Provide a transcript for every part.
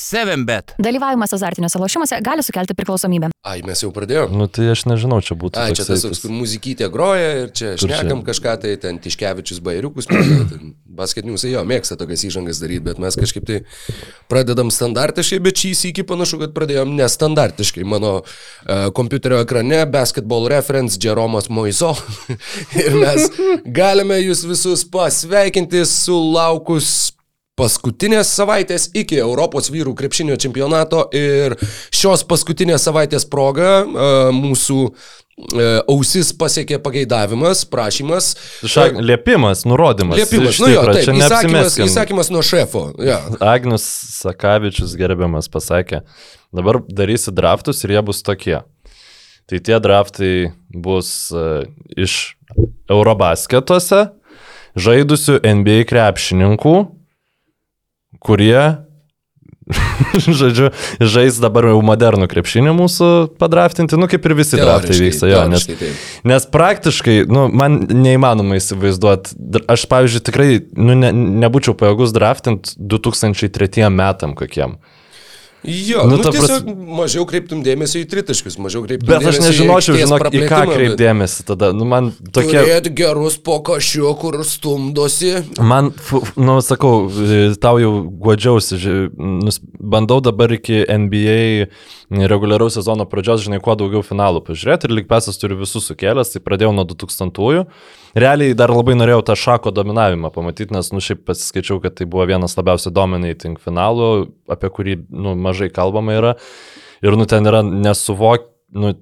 7bet. Dalyvavimas azartiniuose lošimuose gali sukelti priklausomybę. Ai, mes jau pradėjome. Nu tai aš nežinau, čia būtų. Ai, čia tas toks, kur muzikytė groja ir čia šnekam kažką, tai ten Tiškevičius bairiukus, ten basketiniusai jo mėgsta tokias įžangas daryti, bet mes kažkaip tai pradedam standartiškai, bet šį įsikį panašu, kad pradėjom nestandartiškai. Mano uh, kompiuterio ekrane basketball reference Jeromas Moiso ir mes galime jūs visus pasveikinti sulaukus paskutinės savaitės iki Europos vyrų krepšinio čempionato ir šios paskutinės savaitės proga e, mūsų e, ausis pasiekė pageidavimas, prašymas. Šak, liepimas, nurodymas. Liepimas, nu jo, taip, įsakymas, įsakymas nuo šefo. Ja. Agnius Sakavičius gerbiamas pasakė, dabar darysi draftus ir jie bus tokie. Tai tie draftai bus uh, iš Eurobasketuose žaidusių NBA krepšininkų, kurie, žodžiu, žais dabar jau modernų krepšinį mūsų padraftinti, nu kaip ir visi draftai vyksta, jo, nes, nes praktiškai, nu, man neįmanoma įsivaizduoti, aš pavyzdžiui tikrai, nu, ne, nebūčiau pajėgus draftinti 2003 metam kokiem. Jo, Nu, nu, tiesiog pras- mažiau kreiptum dėmesio į tritaškius, mažiau kreiptum Bet aš dėmesio į nežinočiau, žinok, į ką bet kreipdėmėsi tada. Nu, man tokie... Turėti gerus pokašiu, kur stumdosi. Man, nu, sakau, e, tau jau guodžiausi, bandau dabar iki NBA reguliaraus sezono pradžios, žinai, kuo daugiau finalų pažiūrėti ir Likpesas turi visus sukėlęs, tai pradėjau nuo 2000-ųjų. Realiai dar labai norėjau tą šako dominavimą pamatyti, nes, nu, šiaip pasiskaičiau, kad tai buvo vienas labiausiai dominating finalų, apie kurį, nu, mažai kalbama yra. Ir, nu, ten yra nesuvok, nu,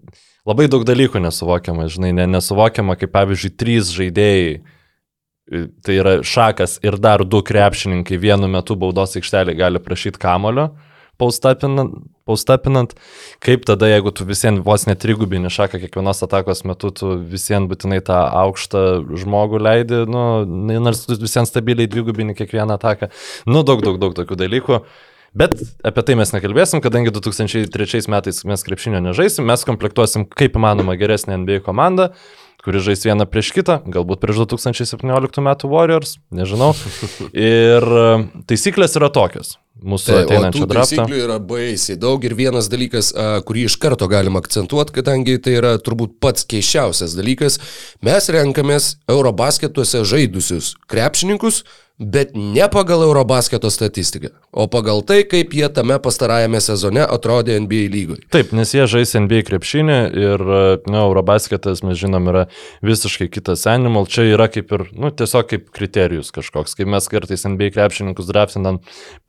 labai daug dalykų nesuvokiama, žinai, ne, nesuvokiama, kaip pavyzdžiui, trys žaidėjai Tai yra šakas ir dar du krepšininkai vienu metu baudos aikštelį gali prašyti kamulio, paustapinant, paustapinant. Kaip tada, jeigu tu visiems vos net trigubini šaką kiekvienos atakos metu, tu visiems būtinai tą aukštą žmogų leidi, nu, nors tu visiems stabiliai dvigubini kiekvieną ataką. Nu, daug, daug, daug tokių dalykų. Bet apie tai mes nekalbėsim, kadangi 2003 metais mes krepšinio nežaisim, mes komplektuosim kaip įmanoma geresnę NBA komandą, kuri žais vieną prieš kitą, galbūt prieš 2017 metų Warriors, nežinau. Ir e, taisyklės yra tokios. Mūsų Tai, ateinančio tų draftą. taisyklių yra baisiai daug ir vienas dalykas, a, kurį iš karto galima akcentuoti, kadangi tai yra turbūt pats keiščiausias dalykas, mes renkamės Eurobasketuose žaidusius krepšininkus, bet ne pagal Eurobasketo statistiką, o pagal tai, kaip jie tame pastarajame sezone atrodė NBA lygoj. Taip, nes jie žais NBA krepšinį ir, nu, Eurobasketas, mes žinom, yra visiškai kitas animal. Čia yra kaip ir, nu, tiesiog kaip kriterijus kažkoks. Kaip mes kartais NBA krepšininkus draftinam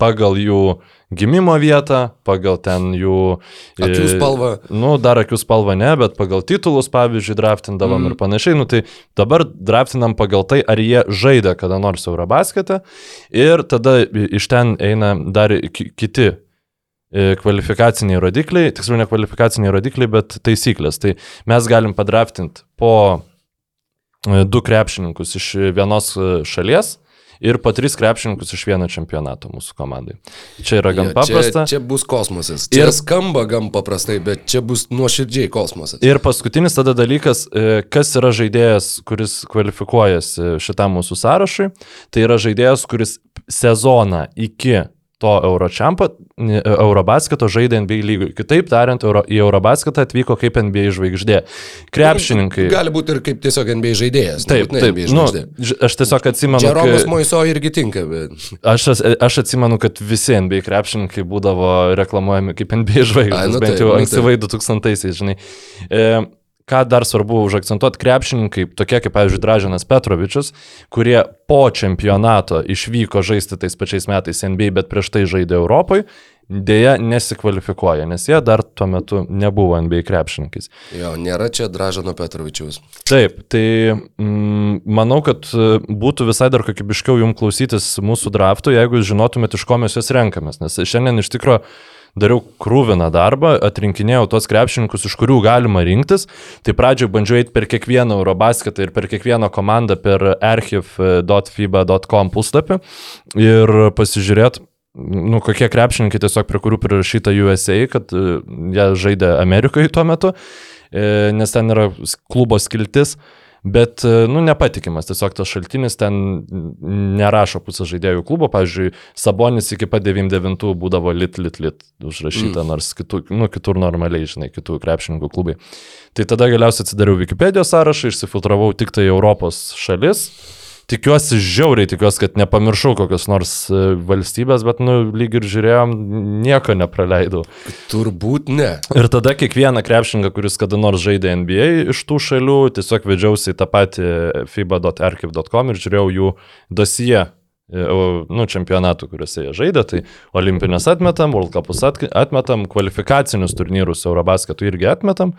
pagal jų gimimo vietą, pagal ten jų... Akių e, spalvą. Nu, dar akių spalvą ne, bet pagal titulus, pavyzdžiui, draftindavom mm. ir panašiai. Nu, tai dabar draftinam pagal tai, ar jie žaidė kada nors Eurobasketą ir tada iš ten eina dar ki- kiti e, kvalifikaciniai rodikliai, tiksliau ne kvalifikaciniai rodikliai, bet taisyklės. Tai mes galim padraftinti po e, du krepšininkus iš vienos šalies ir po tris krepšininkus iš vieno čempionato mūsų komandai. Čia yra gan Jo, paprasta. Čia, čia bus kosmosas. Čia ir skamba gan paprastai, bet čia bus nuoširdžiai kosmosas. Ir paskutinis tada dalykas, e, kas yra žaidėjas, kuris kvalifikuojasi šitam mūsų sąrašui, tai yra žaidėjas, kuris sezoną iki to Eurochampo, e, Eurobasketo žaidė NBA lygui. Kitaip tariant, Euro, į Eurobasketą atvyko kaip NBA žvaigždė. Krepšininkai. Gali būti ir kaip tiesiog NBA žaidėjas. Taip, nebūtinai taip. NBA Nu, žvaigždė. ž- aš tiesiog atsimenu. Jeromas kai- Moiso irgi tinka, bet... Aš, aš atsimenu, kad visi NBA krepšininkai būdavo reklamuojami kaip NBA Ai, žvaigždės, nu bent taip, jau nu ankstyvai 2000-aisiais, žinai. E, ką dar svarbu užakcentuoti, krepšininkai, tokie kaip, pavyzdžiui, Dražinas Petrovičius, kurie po čempionato išvyko žaisti tais pačiais metais NBA, bet prieš tai žaidė Europoje, dėja nesikvalifikuoja, nes jie dar tuo metu nebuvo NBA krepšininkais. Jo, nėra čia Dražano Petrovičiaus. Taip, tai mm, manau, kad e, būtų visai dar kokybiškiau jums klausytis mūsų draftų, jeigu žinotumėte, iš ko mes juos renkamės. Nes šiandien iš tikrųjų dariau krūviną darbą, atrinkinėjau tos krepšininkus, iš kurių galima rinktis. Tai pradžioje bandžiau eiti per kiekvieną Eurobasketą ir per kiekvieną komandą per archiv.fiba.com puslapį ir pasižiūrėti, nu, kokie krepšininkai tiesiog prie kurių prirašyta USA, kad e, jie žaidė Amerikoje tuo metu, e, nes ten yra klubo skiltis. Bet, e, nu, nepatikimas, tiesiog tas šaltinis ten nerašo pusę žaidėjų klubo, pavyzdžiui, Sabonis iki pat 99 būdavo lit, lit, lit užrašyta, mm. nors kitų, nu, kitur normaliai, žinai, kitų krepšininkų klubai. Tai tada galiausiai atsidariau Wikipedijos sąrašą, išsifiltravau tik tai Europos šalis tikiuosi, žiauriai tikiuosi, kad nepamiršau kokios nors e, valstybės, bet, nu, lyg ir žiūrėjom, nieko nepraleidau. Turbūt ne. Ir tada kiekvieną krepšininką, kuris kada nors žaidė NBA iš tų šalių, tiesiog vedžiausi į tą patį fiba.archive.com ir žiūrėjau jų dosiją e, nu, čempionatų, kuriuose jie žaidė, tai olimpinės atmetam, World Cupus atmetam, kvalifikacinius turnyrus Eurobasketų irgi atmetam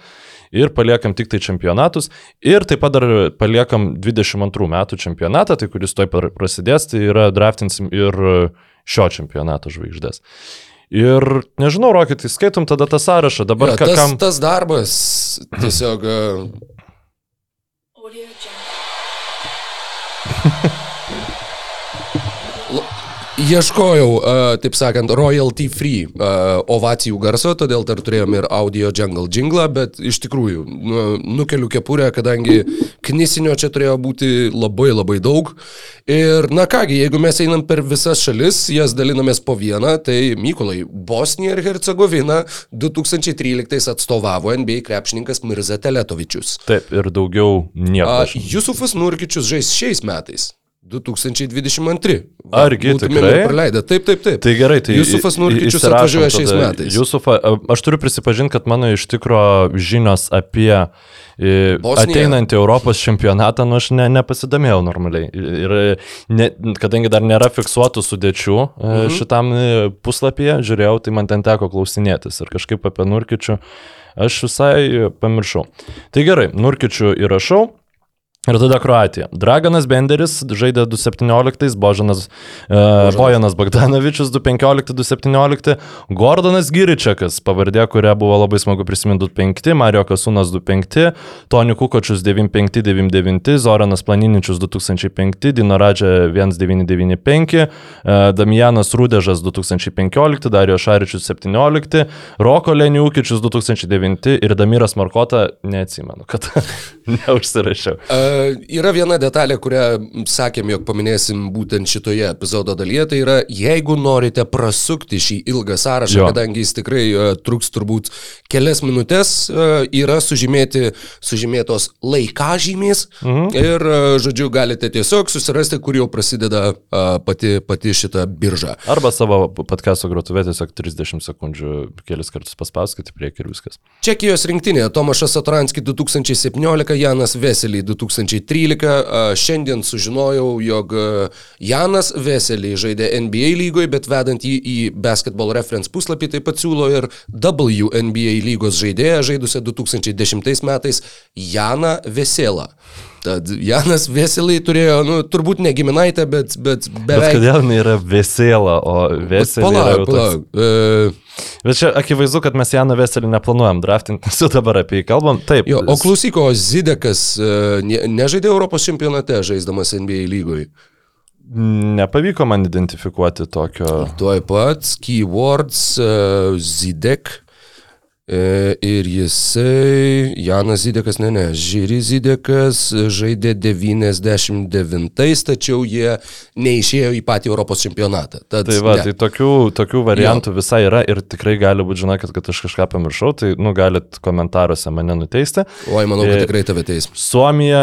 ir paliekam tik tai čempionatus ir taip pat dar paliekam 22 metų čempionatą, tai kuris toj prasidės, tai yra draftinsim ir šio čempionato žvaigždės. Ir nežinau, Rokitai, skaitom tada tą sąrašą. Dabar ja, tas, kam... tas darbas tiesiog... Ieškojau, uh, taip sakant, royalty free uh, ovacijų garso, todėl dar turėjom ir audio jungle jinglą, bet iš tikrųjų nu, nukeliu kepurę, kadangi knisinio čia turėjo būti labai labai daug. Ir na kągi, jeigu mes einam per visas šalis, jas dalinamės po vieną, tai Mykolai, Bosnija ir Hercegovina 2013 atstovavo NBA krepšininkas Mirza Teletovičius. Taip, ir daugiau nieko. Uh, Jusufas Nurkičius žais šiais metais. 2022. Argi tikrai? Praleidę. Taip, taip, taip. Tai gerai, tai Jusufas Nurkičius atvažiuoja šiais metais. Jusufą, aš turiu prisipažinti, kad mano iš tikro žinios apie Bosnija. ateinantį Europos čempionatą, nu aš ne, nepasidomėjau normaliai. Ir ne, kadangi dar nėra fiksuotų sudėčių mhm. šitam puslapyje, žiūrėjau, tai man ten teko klausinėtis ir kažkaip apie Nurkičių aš visai pamiršau. Tai gerai, Nurkičių įrašau. Ir tada Kroatija. Draganas Benderis žaidė 2.17, Božanas, uh, Bojanas Bogdanovičius 2.15-2.17, Gordonas Giričiakas, pavardė, kurią buvo labai smagu prisiminti 2.5, Mario Kasunas 2.5, Toni Kukočius 9.5-9.9, Zoranas Planiničius 2005, Dinoradžia 1.995, uh, Damianas Rūdežas 2015, Dario Šaričius 17, Roko Leniukičius 2009 ir Damiras Markota, neatsimenu, kad neužsirašiau. Uh, yra viena detalė, kurią sakėm, jog paminėsim būtent šitoje epizodo dalyje, tai yra, jeigu norite prasukti šį ilgą sąrašą, jo. kadangi jis tikrai uh, truks turbūt kelias minutės, uh, yra sužymėti, sužymėtos laikažymės mhm. ir, uh, žodžiu, galite tiesiog susirasti, kur jau prasideda uh, pati, pati šita birža. Arba savo podcast'o grotuvė tiesiog 30 sekundžių kelis kartus paspauskite priekį ir viskas. Čekijos rinktinė Tomašas Atranski 2017, Janas Veselį 2000. 2013 šiandien sužinojau, jog Janas Veselį žaidė NBA lygoje, bet vedant jį į Basketball Reference puslapį taip pat siūlo ir WNBA lygos žaidėją žaidusią 2010 metais Janą Veselą. Tad Janas Veselai turėjo, nu, turbūt ne giminaitę, bet, bet beveik. Bet kodėl jinai yra Vesela, o Veselai palauk. Palauk, toks... e... Bet čia akivaizdu, kad mes Janą Veselį neplanuojam draftinti, nes jau dabar apie jį kalbam. Taip. Jo, o klausyk, o Zidekas e, ne, nežaidė Europos čempionate, žaisdamas NBA lygoje. Nepavyko man identifikuoti tokio. Tuoj pat, keywords, uh, Zidek. E, ir jisai, Janas Zidekas, ne, ne, Žyri Zidekas žaidė 99, tačiau jie neišėjo į patį Europos čempionatą. Tad, tai va, ne. tai tokių, tokių variantų jo. visai yra ir tikrai gali būti, žinokit, kad aš kažką pamiršau, tai nu galit komentaruose mane nuteisti. Oi, manau, kad e, tikrai tave teis. Suomija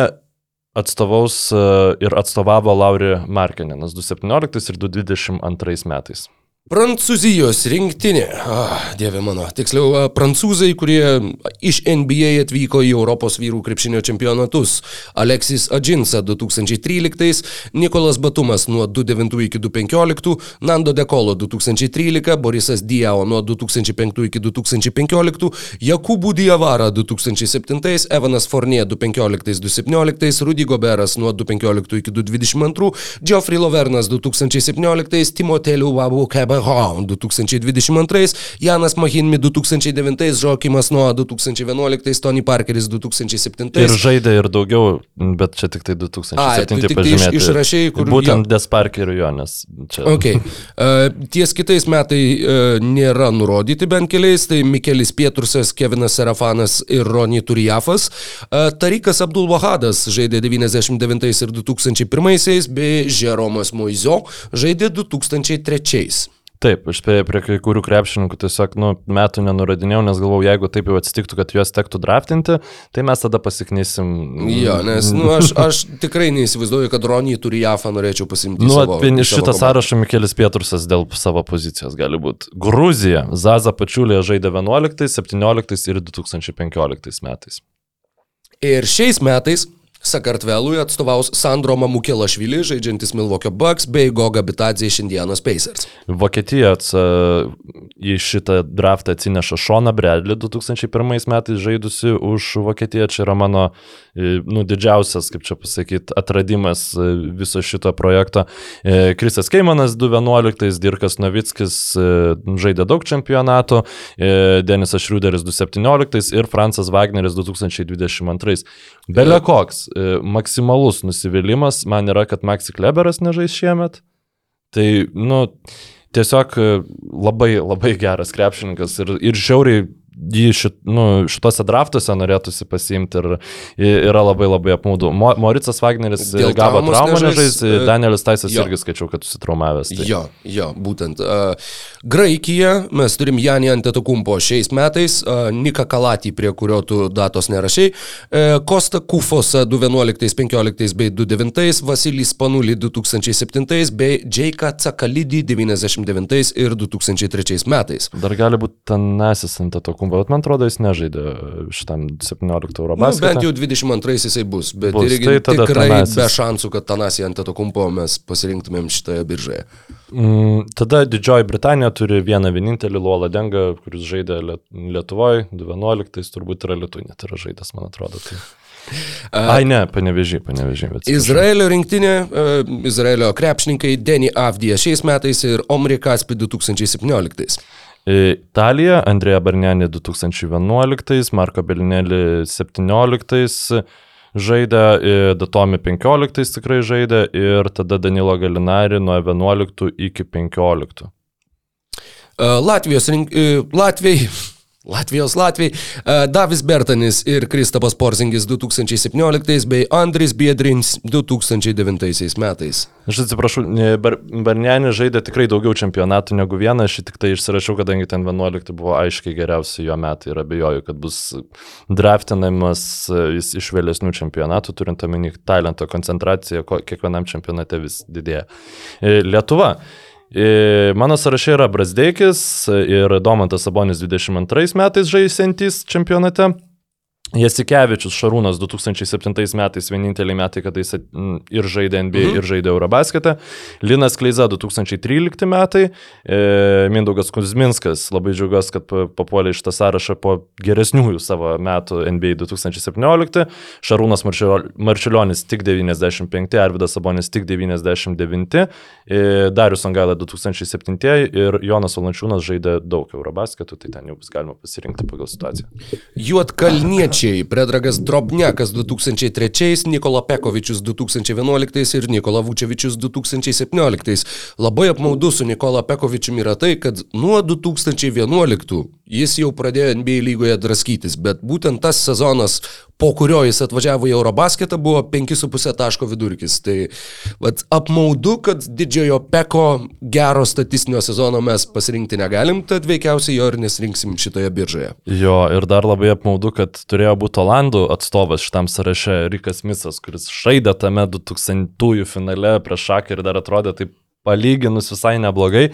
atstovaus e, ir atstovavo Lauri Markininas 2017 ir 2022 metais. Prancūzijos rinktinė, ah, dieve mano, tiksliau, prancūzai, kurie iš NBA atvyko į Europos vyrų krepšinio čempionatus. Aleksis Adžinsa 2013, Nikolas Batumas nuo 2009 iki 2015, Nando Dekolo 2013, Borisas Diao nuo 2005 iki 2015, Jakubų Diavara 2007, Evanas Fornie 2015-2017, Rudy Goberas nuo 2015 iki 2022, Geoffrey Lovernas 2017, Timoteliu Wabu Keba Leroy 2022, Janas Mahinmi 2009, Žokimas nuo 2011, Tony Parkeris 2007. Ir žaidė ir daugiau, bet čia tik tai 2007 Ai, tu tik tai iš- pažymėti. išrašei, kur- Būtent jo. Desparkerio jo, nes čia. Okay. Uh, ties kitais metai uh, nėra nurodyti bent keliais, tai Mikelis Pietursas, Kevinas Serafanas ir Rony Turijafas. Uh, Tarikas Abdul Wahadas žaidė 99 ir 2001, bei Žeromas Moizio žaidė 2003. Taip, aš prie, prie kai kurių krepšininkų tiesiog nu, metų nenurodinėjau, nes galvojau, jeigu taip jau atsitiktų, kad juos tektų draftinti, tai mes tada pasiknysim. Jo, nes nu, aš, aš tikrai neįsivaizduoju, kad Rony Turijafą norėčiau pasimti. Nu, apie šitą sąrašą Mikelis Pietrursas dėl savo pozicijos gali būti. Gruzija, Zaza Pačiulė žaidė 11, 17 ir 2015 metais. Ir šiais metais Sakartvelui atstovaus Sandro Mamukėlašvili, žaidžiantis Milvokio Bucks, bei Goga Bitadzė iš Indianos Pacers. Vokietija atsa, į šitą draftą atsineša Šoną Bredlį 2001 metais žaidusi už Vokietiją. Čia yra mano e, nu, didžiausias, kaip čia pasakyti, atradimas e, viso šito projekto. E, Krisas Keimanas 2011, Dirkas Novickis e, žaidė daug čempionatų, e, Denisas Šriuderis 2017 ir Francas Wagneris 2022. Belė koks, e, maksimalus nusivylimas man yra, kad Maxi Kleberas nežais šiemet. Tai, nu, tiesiog e, labai, labai geras krepšininkas ir, ir žiauriai jį šit, nu, šitose draftuose norėtųsi pasiimti ir yra labai labai apmaudu. Mo, Mauricas Wagneris e, Dėl gavo traumą nežais, e, Danielis Taisas jo. irgi skaičiau, kad susitraumavęs. Tai. Jo, jo, būtent. Uh, Graikija, mes turim Janį Antetokumpo šiais metais, uh, Nika Kalatį, prie kurio tu datos nerašiai, uh, Kosta Kufosą 2011, 15 bei 2009, Vasilis Panulį 2007 bei Džeika Cakalidį 99 ir 2003 metais. Dar gali būti Tanasis ant to kumpo, bet man atrodo, jis nežaidė šitam 17 euro Nu, basketą. bent jau 22 jisai bus, bet Bus, irgi tai tikrai Thanasis. be šansų, kad Tanasį Antetokumpo mes pasirinktumėm šitoje biržoje. Mm, tada Didžioji Britanija turi vieną vienintelį Lola Dengą, kuris žaidė Liet- Lietuvoje, 2011, turbūt yra Lietuvė, net yra žaidęs, man atrodo. Tai. Ai ne, panevežiai, panevežiai. Izraelio rinktinė, uh, Izraelio krepšininkai Denny Avdija šiais metais ir Omri Kaspi 2017. Italija, Andrėja Barnenė 2011, Marko Belinelį 17 žaidė, Datomi 15 tikrai žaidė ir tada Danilo Galinari nuo 11 iki 15. Uh, Latvijos rink... Latvijai. Latvijos Latvijai, uh, Davis Bertanis ir Kristapas Porzingis 2017 bei Andris Biedrins 2009 metais. Aš atsiprašau, Bar Barnenė žaidė tikrai daugiau čempionatų negu vieną, aš tik tai išsirašiau, kadangi ten 11 buvo aiškiai geriausi jo metai ir abejoju, kad bus draftinamas e, jis iš vėlesnių čempionatų, turint omeny talento koncentraciją, ko- kiekvienam čempionate vis didėja. E, Lietuva. E, Mano sąraše yra Brasdeikis ir Domantas Sabonis 22 metais žaisiantys čempionate. Jasikevičius Šarūnas 2007 metais vieninteliai metai, kada jis mm, ir žaidė NBA, mhm. ir žaidė Eurobasketą. Linas Kleiza 2013 metai. E, Mindaugas Kuzminskas, labai džiaugiuosi, kad pa- papuolė iš tą sąrašą po geresniųjų savo metų NBA 2017. Šarūnas Marčiul- Marčiulionis tik 95, Arvidas Sabonis tik 99, e, Darius Angaila 2007 ir Jonas Valančiūnas žaidė daug Eurobasketų, tai ten jau bus galima pasirinkti pagal situaciją. Juotkalniečiai, Predragas Drobniakas 2003, Nikola Pekovičius 2011 ir Nikola Vučevičius 2017. Labai apmaudu su Nikola Pekovičiumi yra tai, kad nuo 2011 jis jau pradėjo NBA lygoje draskytis, bet būtent tas sezonas, po kurio jis atvažiavo į Eurobasketą, buvo 5,5 taško vidurkis. Tai vat, apmaudu, kad didžiojo Peko gero statistinio sezono mes pasirinkti negalim, tad veikiausiai jo ir nesirinksim šitoje biržoje. Jo, ir dar labai apmaudu, kad turėjo būti Olandų atstovas šitam sąraše, Rikas Misas, kuris žaidė tame 2000-ųjų finale prieš šaką ir dar atrodė taip palyginus visai neblogai,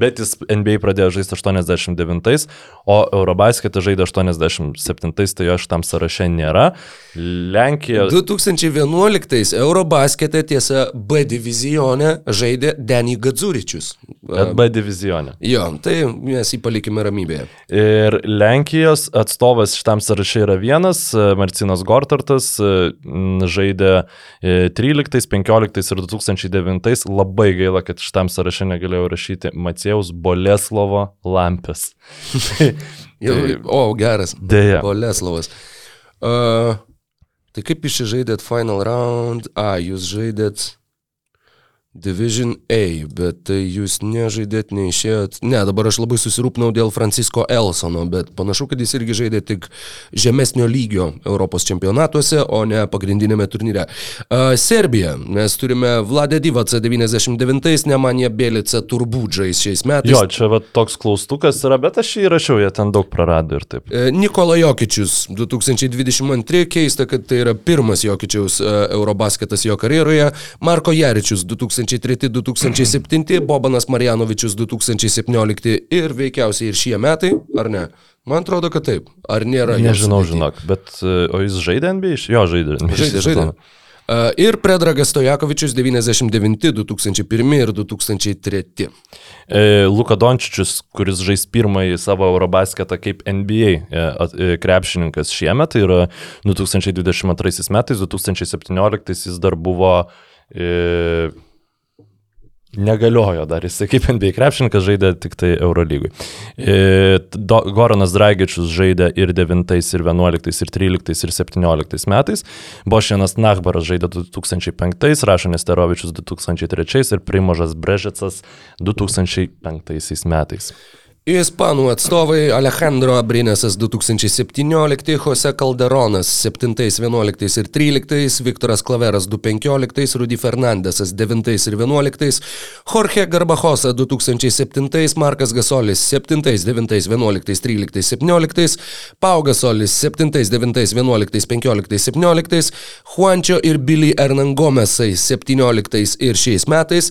bet jis NBA pradėjo žaisti 89, o Eurobasketą žaidė 87, tai jo šitam sąraše nėra. Lenkija. 2011 Eurobaskete tiesa B divizione žaidė Denny Gadzuričius. Bet B divizionė. Jo, tai mes jį palikime ramybėje. Ir Lenkijos atstovas šitam sąraše yra vienas, e, Marcinas Gortartas, e, žaidė e, 13, 15 ir 2009. Labai gaila, kad šitam sąraše negalėjau rašyti Maciej Aleksėjaus Boleslovo Lampės. Jau, o, geras. Deja. Boleslavas. Uh, tai kaip jūs žaidėt Final Round? A, jūs žaidėt Division A, bet tai jūs nežaidėt, neišėjot. Ne, dabar aš labai susirūpinau dėl Francisko Elsono, bet panašu, kad jis irgi žaidė tik žemesnio lygio Europos čempionatuose, o ne pagrindinėme turnyre. Uh, Serbija. Mes turime Vladę Divacą 99, Nemanija Bėlica turbūt žais šiais metais. Jo, čia va, toks klaustukas yra, bet aš jį įrašiau, jie ten daug prarado ir taip. E, Nikola Jokičius 2022, keista, kad tai yra pirmas Jokičiaus e, Eurobasketas jo karjeroje, Marko Jaričius 2003-2007, Bobanas Marjanovičius 2017 ir veikiausiai ir šie metai, ar ne? Man atrodo, kad taip. Ar nėra? Nežinau, žinok, bet e, o jis žaidė NBA? iš- Jo, žaidė. NBA Žaidė, žaidė. E, Ir Predragas Stojakovičius 99, 2001 ir 2003. E, Luka Dončičius, kuris žais pirmąjį savo Eurobasketą kaip NBA krepšininkas šiemet, tai yra 2022 metais, 2017 jis dar buvo Negaliojo dar jisai kaip NBA krepšininkas žaidė tik tai Eurolygui. E, Do, Goranas Dragičius žaidė ir 9, ir 11, ir 13, ir 17 metais. Bošinas Nachbaras žaidė 2005, Rašanės Terovičius 2003 ir Primožas Brežicas 2005 metais. Ispanų atstovai Alejandro Abrinesas 2017, Jose Calderonas 7, 11 ir 13, Viktoras Klaveras 2015, Rudy Fernandesas 9 ir 11, Jorge Garbajosa 2007, Markas Gasolis 7, 9, 11, 13, 17, Pau Gasolis 7, 9, 11, 15, 17, Juančio ir Billy Hernangomesai 17 ir šiais metais,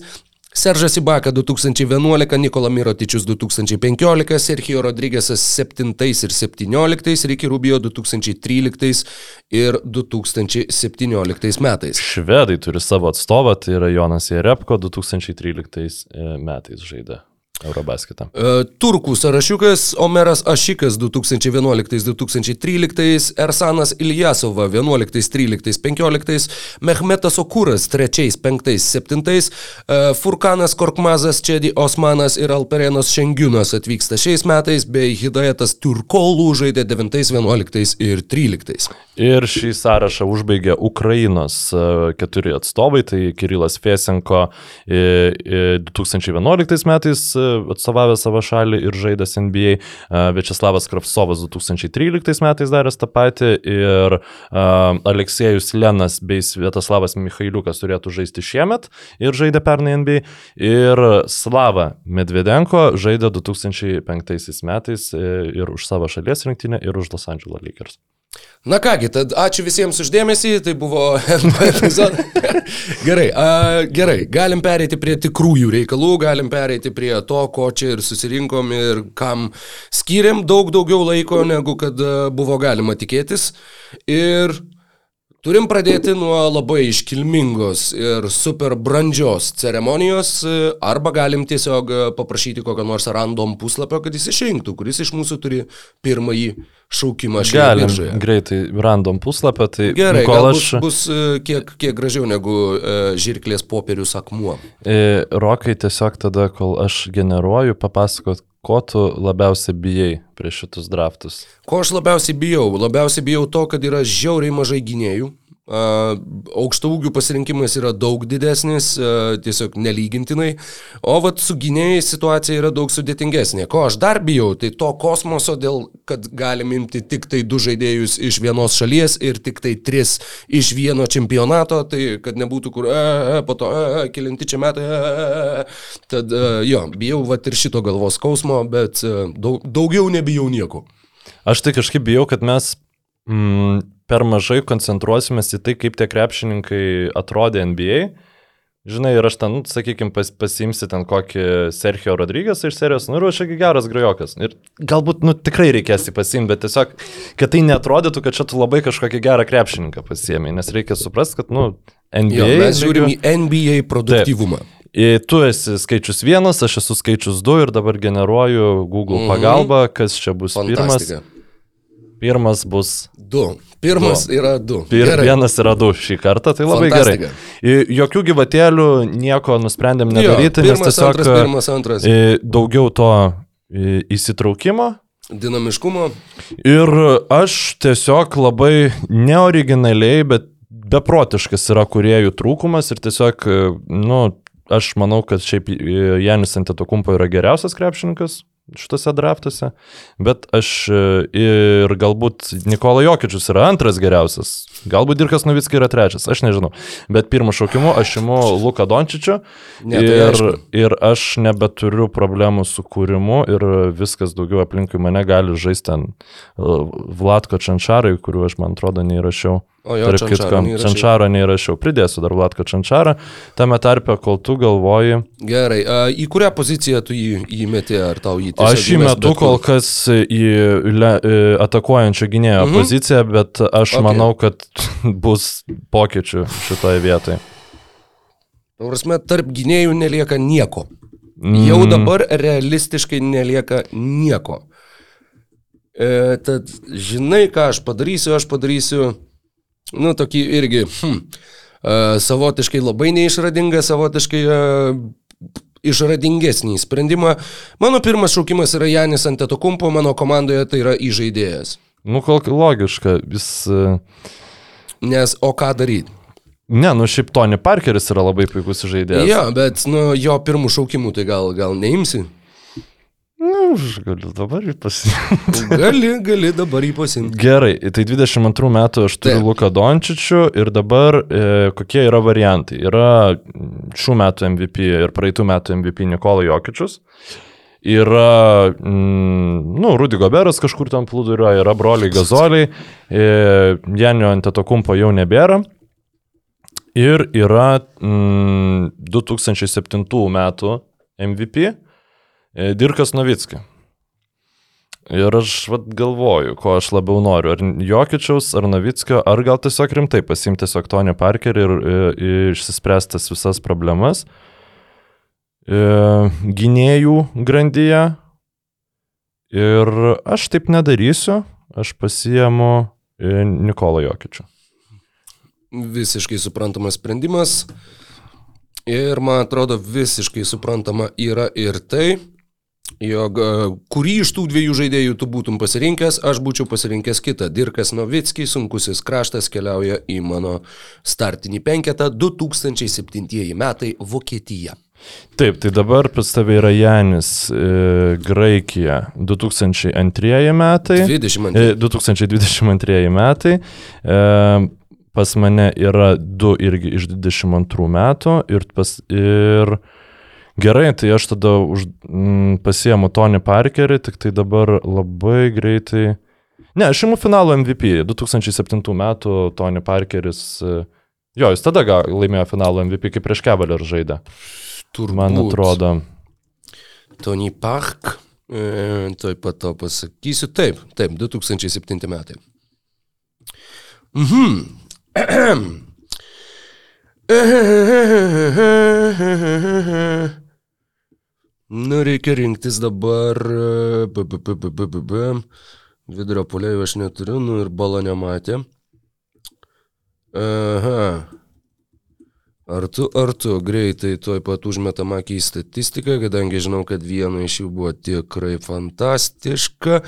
Seržas Ibaka 2011, Nikola Mirotičius 2015, Sergio Rodrygėsas 7 ir 17, Riki Rubio 2013 ir 2017 metais. Švedai turi savo atstovą, tai yra Jonas Jerepko 2013 metais žaidė Eurobasketą. E, Turkų sąrašiukas Omeras Ašikas 2011-2013, Ersanas Iljasova 11-13-15, Mehmetas Okuras 3-5-7, e, Furkanas Korkmazas, Čedi Osmanas ir Alperenas Šengiunas atvyksta šiais metais, bei Hidajetas Turkolų žaidė 9-11 ir 13. Ir šį sąrašą užbaigė Ukrainos e, keturi atstovai, tai Kirilas Fesenko e, e, 2011 metais atstovavęs savo šalį ir žaidęs NBA, Večeslavas Kravsovas 2013 metais daręs tą patį ir Aleksėjus Lenas bei Svietoslavas Mikhailiukas turėtų žaisti šiemet ir žaidė pernai NBA ir Slava Medvedenko žaidė 2005 metais e, ir už savo šalies rinktinę ir už Los Angeles Lakers. Na kągi, tad ačiū visiems uždėmesį, tai buvo epizodas. gerai, a, gerai, galim pereiti prie tikrųjų reikalų, galim pereiti prie to, ko čia ir susirinkom ir kam skiriam daug daugiau laiko, negu kad buvo galima tikėtis. Ir Turim pradėti nuo labai iškilmingos ir super brandžios ceremonijos, arba galim tiesiog e, paprašyti kokio nors random puslapio, kad jis išrinktų, kuris iš mūsų turi pirmąjį šaukimą šioje Galim biržoje. greitai random puslapio, tai Gerai, kol aš... bus, bus e, kiek, kiek gražiau negu e, žirklės popierius akmuo. E, Rokai tiesiog tada, kol aš generuoju, papasakot, ko tu labiausiai bijai prieš šitus draftus. Ko aš labiausiai bijau? Labiausiai bijau to, kad yra žiauriai mažai gynėjų. Aukšto ūgių pasirinkimas yra daug didesnis, tiesiog nelygintinai, o vat su gynėjai situacija yra daug sudėtingesnė. Ko aš dar bijau, tai to kosmoso, dėl kad galim imti tik tai du žaidėjus iš vienos šalies ir tik tai tris iš vieno čempionato, tai kad nebūtų kur, a, a, po to, a, a, kilinti čia metai, a, a, a. tad a, jo, bijau vat ir šito galvos skausmo, bet a, daug, daugiau nebijau nieko. Aš tai kažkaip bijau, kad mes mm, per mažai koncentruosimės į tai, kaip tie krepšininkai atrodė NBA. Žinai, ir aš ten, nu, sakykime, pas, pasimsi ten kokį Sergio Rodrygės iš serijos, nu ir aš čia geras grajokas. Ir galbūt, nu, tikrai reikės jį pasimti, bet tiesiog, kad tai netrodytų, kad čia tu labai kažkokį gerą krepšininką pasiemi, nes reikia suprasti, kad, nu, NBA. Jo, mes žiūrim į NBA produktyvumą. I, Tu esi skaičius vienas, aš esu skaičius du ir dabar generuoju Google Mhm. pagalba, kas čia bus pirmas. Fantastika. Pirmas bus. Du. Pirmas Du. yra du. Pir, Gerai. vienas yra du šį kartą, tai labai Fantastika. gerai. Jokių gyvatėlių, nieko nusprendėm Jo, nedaryti, nes pirmas, tiesiog antras, pirmas, antras. daugiau to įsitraukimo. Dinamiškumo. Ir aš tiesiog labai neoriginaliai, bet beprotiškas yra kuriejų trūkumas ir tiesiog, nu, aš manau, kad šiaip Janis Antetokumpo yra geriausias krepšininkas šitose draftuose, bet aš e, ir galbūt Nikola Jokičius yra antras geriausias, galbūt Dirkas Novickai yra trečias, aš nežinau, bet pirmą šaukimu aš imu Luką Dončičių Ne, tai ir, aišku. ir aš nebeturiu problemų su kūrimu ir viskas daugiau aplinkui mane gali žaisti ten uh, Vlatko Čančarai, kuriuo aš man atrodo neįrašiau. O jo, Tarp Čančaro kitko. Čančarą neįrašiau, pridėsiu dar Vlatko Čančarą. Tame tarpe, kol tu galvoji, Gerai. A, į kurią poziciją tu jį įmeti, ar tau jį tiesiog aš įmetu bet kol kas į le, atakuojančio gynėjo Mhm. poziciją, bet aš Okay. manau, kad bus pokyčių šitoje vietoje. Prasme, tarp gynėjų nelieka nieko. Jau Mm. dabar realistiškai nelieka nieko. E, tad žinai, ką aš padarysiu, aš padarysiu, nu, tokį irgi, hm, savotiškai labai neišradingą, savotiškai e, išradingesnį sprendimą. Mano pirmas šaukimas yra Janis Antetokumpo, mano komandoje tai yra įžaidėjas. Nu, kol logiška, jis... e, Nes o ką daryti? Ne, nu šiaip Tony Parkeris yra labai puikus žaidėjas. Jo, bet nu, jo pirmų šaukimų tai gal, gal neimsi. Nu, aš galiu dabar ir pasiimti. Gali, gali dabar jį pasimti. Gerai, tai 22 metų aš turiu Taip. Luką Dončičių ir dabar e, kokie yra variantai. Yra šių metų MVP ir praeitų metų MVP Nikola Jokičius. Yra, mm, nu, Rudy Goberas kažkur ten plūduriuoja, yra broliai Gazoliai, e, Janio Antetokumpo jau nebėra. Ir yra mm, 2007 metų MVP Dirkas Novitski. Ir aš vat, galvoju, ko aš labiau noriu. Ar Jokičiaus, ar Novickio, ar gal tiesiog rimtai pasimti tiesiog Tonį Parkerį ir, ir, ir išsispręstas visas problemas. E, gynėjų grandyje. Ir aš taip nedarysiu. Aš pasiemu e, Nikolą Jokičių. Visiškai suprantamas sprendimas. Ir man atrodo visiškai suprantama yra ir tai, jog e, kurį iš tų dviejų žaidėjų tu būtum pasirinkęs, aš būčiau pasirinkęs kitą. Dirkas Novickis, sunkusis kraštas, keliauja į mano startinį penketą 2007 metai Vokietija. Taip, tai dabar pas tavai yra Janis, e, Graikija, 2002 metai. 22. E, 2022 metai. E, pas mane yra du irgi iš 22 metų ir, pas, ir gerai, tai aš tada už, mm, pasiemu Tony Parkerį, tik tai dabar labai greitai. Ne, aš imu finalo MVP. 2007 metų Tony Parkeris. e, Jo, jis tada laimėjo finalo MVP, kaip prieš Cavalier žaidė. Turbūt. Man atrodo. Tony Park. E, Tuoj pat to pasakysiu. Taip, taip, 2007 metai. Mhm. Nu, reikia rinktis dabar. b, b, b, b, b, b, b. Vidurio polėjų aš neturiu, nu ir balo nematė. Aha. Ar tu, ar tu greitai tuoj pat užmetam akį į statistiką, kadangi žinau, kad viena iš jų buvo tikrai fantastiška,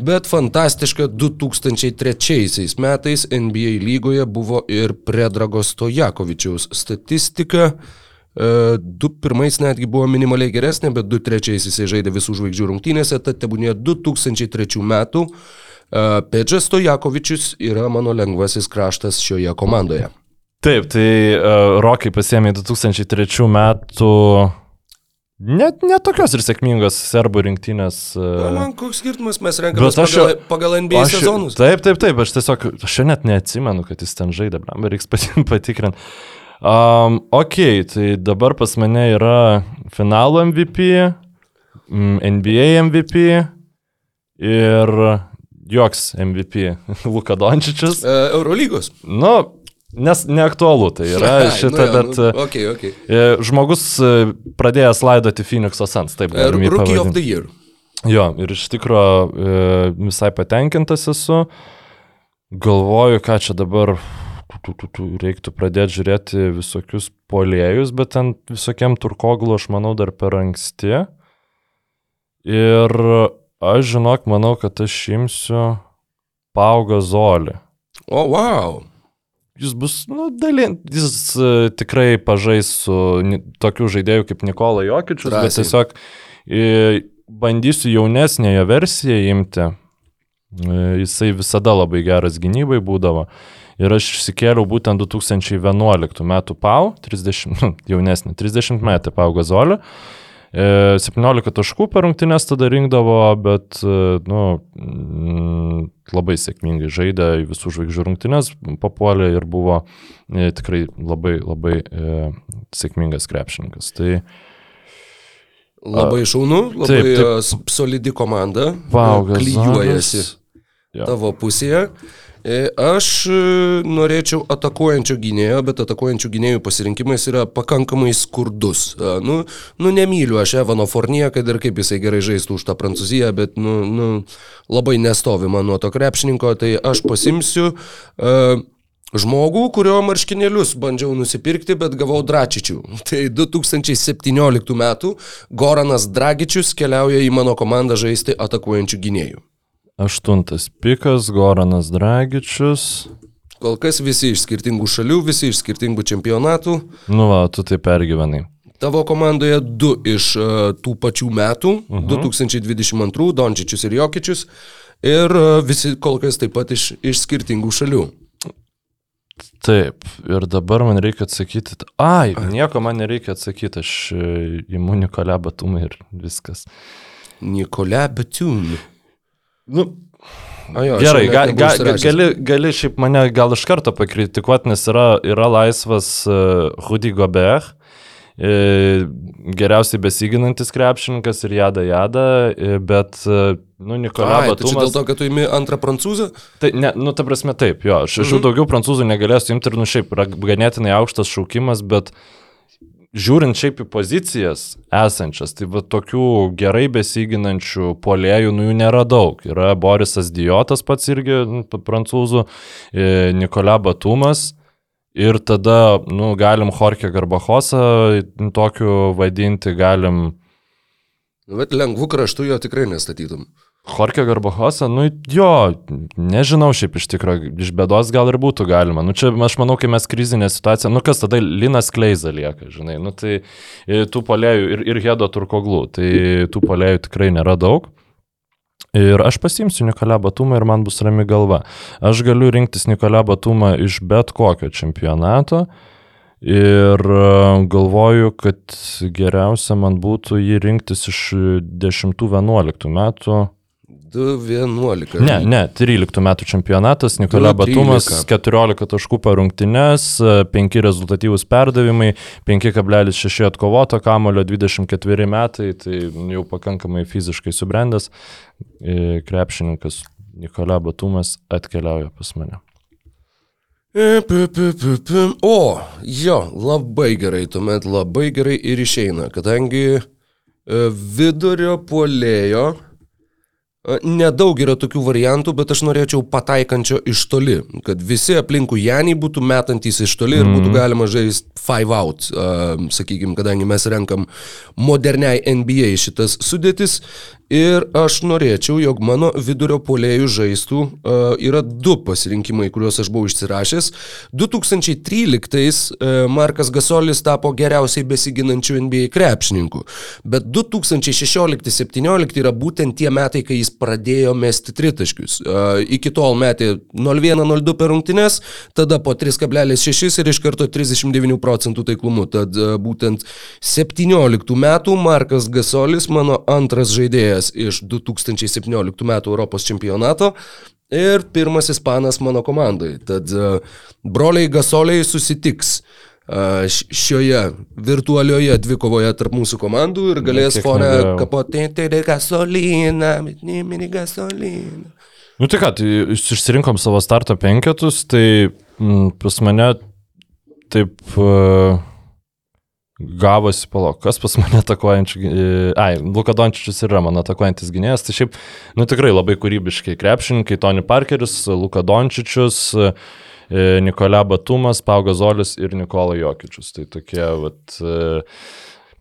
bet fantastiška 2003 metais NBA lygoje buvo ir Predrago Stojakovičiaus statistika. E, Du pirmais netgi buvo minimaliai geresnė, bet du trečiais jisai žaidė visų žvaigždžių rungtynėse, tad tebūnė 2003 metų. E, Pedžas Stojakovičius yra mano lengvasis kraštas šioje komandoje. Taip, tai uh, Rokai pasėmė 2003 metų net, net tokios ir sėkmingos serbų rinktinės. Na, Uh, man koks skirtumas, mes renkamės aš pagal, pagal NBA aš- sezonus. Taip, taip, taip, aš tiesiog, aš net neatsimenu, kad jis ten žaidė, blam, reiks pati- patikrinti. Um, ok, tai dabar pas mane yra finalo MVP, NBA MVP ir joks MVP Luka Dončičius. Eurolygos. Nu, nes neaktualu tai yra Ai, šitą, nu bet... nu, okay, okay. E, Žmogus e, pradėjęs laidoti Phoenix'o Suns, taip E, galime jį Rookie of pavadinti. the Year. Jo, ir iš tikrųjų e, visai patenkintas esu. Galvoju, ką čia dabar reiktų pradėti žiūrėti visokius polėjus, bet ten visokiam turkoglu aš manau dar per anksti. Ir aš žinok, manau, kad aš imsiu paugą zolį. O, wow. Jis bus, nu, dalin, jis uh, tikrai pažais su ni, tokiu žaidėju kaip Nikola Jokičius, bet Drąsiai. tiesiog uh, bandysiu jaunesnėje versiją imti. Uh, jisai visada labai geras gynybai būdavo. Ir aš išsikėliau būtent 2011 metų PAU, 30, nu, jaunesnį, 30 metį PAU gazolį. E, 17 taškų per rungtynės tada rinkdavo, bet e, nu, mm, labai sėkmingai žaidė į visų žvaigždžių rungtynės, papuolė ir buvo e, tikrai labai, labai e, sėkmingas krepšininkas. Tai Labai šaunu, labai Taip, taip. e, solidi komanda. E, Klyjuojasi Gazonas. Jo. tavo pusėje. E, Aš e, norėčiau atakuojančio gynėjo, bet atakuojančių gynėjų pasirinkimas yra pakankamai skurdus. E, Nu, nu nemyliu aš Evano Fornie, kad ir kaip jisai gerai žaistų už tą Prancūziją, bet nu, nu, labai nestovi man nuo to krepšininko, tai aš pasimsiu uh, žmogų, kurio marškinėlius bandžiau nusipirkti, bet gavau Dračičių. Tai 2017 metų Goranas Dragičius keliauja į mano komandą žaisti atakuojančių gynėjų. Aštuntas pikas, Goranas Dragičius. Kol kas visi iš skirtingų šalių, visi iš skirtingų čempionatų. Nu, va, tu tai pergyvenai. Tavo komandoje du iš uh, tų pačių metų, uh -huh. 2022, Dončičius ir Jokičius. Ir uh, visi kol kas taip pat iš, iš skirtingų šalių. Taip, ir dabar man reikia atsakyti. Ai, nieko man nereikia atsakyti, aš e, imu Nikolę Batumą ir viskas. Nikolė Betun. Nu, jo, Gerai, ga, ga, ga, gali, gali šiaip mane gal iš karto pakritikuoti, nes yra, yra laisvas uh, Rudy Gobert, e, geriausiai besiginantis krepšininkas ir jada jada, e, bet, e, nu, Nikola Ai, tai čia dėl Batumas. to, kad tu imi antrą prancūzą? Tai, ne, nu, ta prasme, taip, jo, aš, aš jau daugiau prancūzų negalėsiu imti ir, nu, šiaip, yra ganėtinai aukštas šaukimas, bet žiūrint šiaip į pozicijas esančias, tai va tokių gerai besiginančių polėjų, nu, jų nėra daug. Yra Borisas Diotas pats irgi, nu, prancūzų, e, Nikola Batumas. Ir tada, nu, galim Jorge Garbachosą tokiu vadinti, galim Nu, bet lengvų kraštų jo tikrai nestatytum. Jorge Garbachosą, nu jo, nežinau šiaip iš tikrųjų, iš bėdos gal ir būtų galima. Nu čia aš manau, kai mes krizinė situacija, nu kas tada Linas Kleiza lieka, žinai, nu tai e, tų polėjų ir, ir Hedo Turkoglų, tai tų polėjų tikrai nėra daug. Ir aš pasimsiu Nikolę Batumą ir man bus rami galva. Aš galiu rinktis Nikolę Batumą iš bet kokio čempionato. Ir e, galvoju, kad geriausia man būtų jį rinktis iš 10-11 metų. 2-11. Ne, ne, 13 metų čempionatas, Nikola Du, Batumas, 13. 14 taškų per rungtynes, 5 rezultatyvūs perdavimai, 5,6 atkovoto kamulio, 24 metai, tai jau pakankamai fiziškai subrendęs e, krepšininkas Nikola Batumas atkeliauja pas mane. E. O, jo, labai gerai, tuomet labai gerai ir išeina, kadangi e, vidurio puolėjo nedaug yra tokių variantų, bet aš norėčiau pataikančio iš toli, kad visi aplinkų Janį būtų metantys iš toli ir būtų galima žaisti five out, uh, sakykime, kadangi mes renkam moderniai NBA šitas sudėtis. Ir aš norėčiau, jog mano vidurio polėjų žaistų uh, yra du pasirinkimai, kuriuos aš buvau išsirašęs. 2013 uh, Markas Gasolis tapo geriausiai besiginančių NBA krepšininkų, bet 2016-17 yra būtent tie metai, kai jis pradėjo mesti tritaškius. Uh, iki tol metė 0,1-0,2 per rungtynes, tada po 3,6 ir iš karto 39 procentų taiklumu. Tad uh, būtent 17 metų Markas Gasolis, mano antras žaidėjas iš 2017 metų Europos čempionato ir pirmas ispanas mano komandai. Tad uh, broliai Gasoliai susitiks š- šioje virtualioje dvikovoje tarp mūsų komandų ir galės fone kapotėti de gasolina, mini gasolina. Nu tai ką, tai iš- išsirinkom savo starto penketus, tai mm, pas mane taip uh, gavosi, palauk, kas pas mane atakuojančių, gy- ai, Luka Dončičius yra mano atakuojantis gynėjas, tai šiaip, nu tikrai labai kūrybiškai krepšininkai, Tony Parkeris, Luka Dončičius, e, Nikola Batumas, Paugas Zolis ir Nikola Jokičius. Tai tokie, vat, e,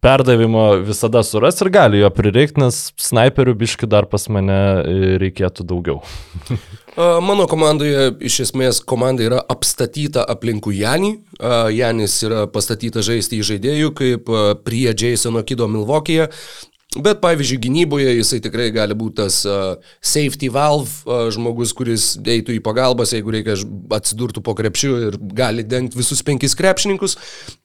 perdavimo visada suras ir gali jo prireikti, nes snaiperių biški dar pas mane e, reikėtų daugiau. Mano komandoje iš esmės komanda yra apstatyta aplinkų Janį. Janis yra pastatytas žaisti į žaidėjų kaip prie Jasono Kido Milvokėje. Bet pavyzdžiui, gynyboje jisai tikrai gali būti tas uh, safety valve uh, žmogus, kuris eitų į pagalbas, jeigu reikia atsidurtų po krepšiu ir gali dengti visus penkis krepšininkus.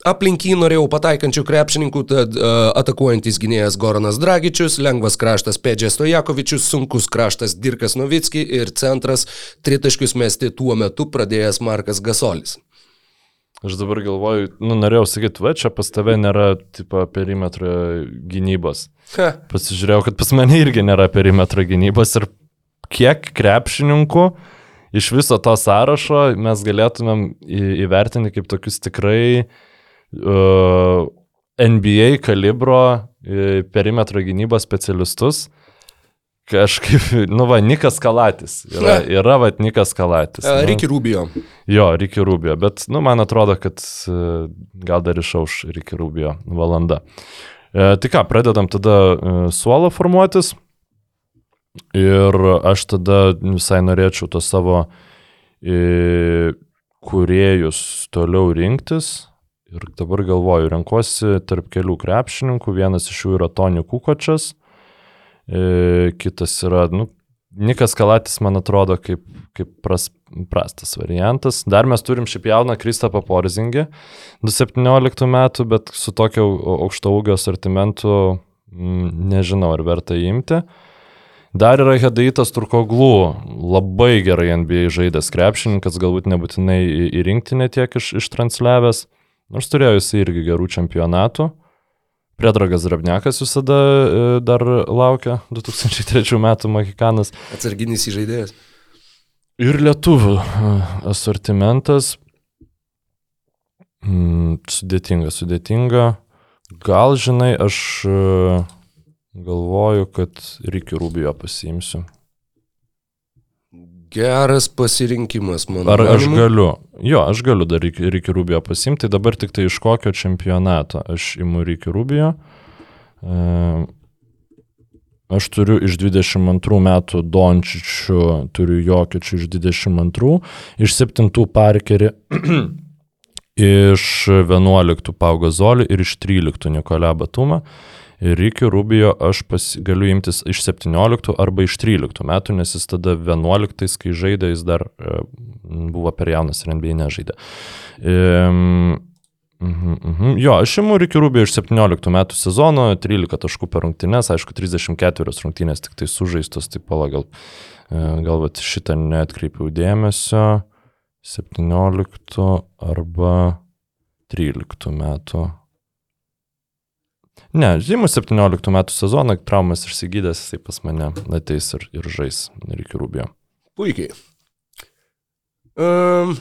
Aplink jį norėjau pataikančių krepšininkų, tad uh, atakuojantis gynėjas Goranas Dragičius, lengvas kraštas Pedžės Stojakovičius, sunkus kraštas Dirkas Novitski ir centras tritaškius mesti tuo metu pradėjęs Markas Gasolis. Aš dabar galvoju, nu, norėjau sakyti, va, čia pas tave nėra, tipo, perimetro gynybos. Ha. Pasižiūrėjau, kad pas mane irgi nėra perimetro gynybos ir kiek krepšininkų iš viso to sąrašo mes galėtumėm įvertinti kaip tokius tikrai uh, NBA kalibro uh, perimetro gynybos specialistus. Kažkaip, nu va, Nikas Kalatis. Yra, yra va, Nikas Kalatis. Uh, nu. Ricky Rubio. Jo, Ricky Rubio, bet, nu, man atrodo, kad e, gal dar išauš Ricky Rubio valanda. E, tai ką, pradedam tada e, suolą formuotis. Ir aš tada visai norėčiau to savo e, kuriejus toliau rinktis. Ir dabar galvoju, renkuosi tarp kelių krepšininkų. Vienas iš jų yra Tony Kukočias, e, kitas yra, nu, Nikas Kalatis, man atrodo, kaip, kaip pras, prastas variantas. Dar mes turim šiaip jauną Kristapą Porzingį, 2017 metų, bet su tokio au- aukšto ūgio sortimentu mm, nežinau, ar verta jį imti. Dar yra Hedaitas Turkoglų, labai gerai NBA žaidęs krepšininkas, galbūt nebūtinai į, rinktinę tiek iš, ištransliavęs, nors turėjo jis irgi gerų čempionatų. Predragas Rabnekas visada e, dar laukia, 2003 metų Mahikanas. Atsarginis įžaidėjas. Ir lietuvių e, asortimentas. Mm, sudėtinga, sudėtinga. Gal žinai, aš e, galvoju, kad Ricky Rubio pasiimsiu. Geras pasirinkimas, mano Ar aš galiu? Jo, aš galiu dar Ricky Ricky Rubio pasiimti, tai dabar tik tai iš kokio čempionato aš imu Ricky Rubio. E, Aš turiu iš 22 metų Dončičių, turiu Jokičių iš 22, iš 7 Parkerį, iš 11 Paugo Zolį ir iš 13 Nikolą Batumą. Ir iki Rubio aš pas, galiu imtis iš 17 arba iš 13 metų, nes jis tada 11, kai žaidė, jis dar e, buvo per jaunas ir NBA nežaidė. Um, Mhm, mhm. Jo, aš imu Ricky Rubio iš 17 metų sezono, 13 taškų per rungtynes, aišku, 34 rungtynės tik tai sužaistos, tai pala gal, e, gal vat šitą netkreipiau dėmesio, 17 arba 13 metų. Ne, žymus 17 metų sezoną, traumas išsigydęs, jisai pas mane ateis ir, ir žais Ricky Rubio. Puikiai. Um,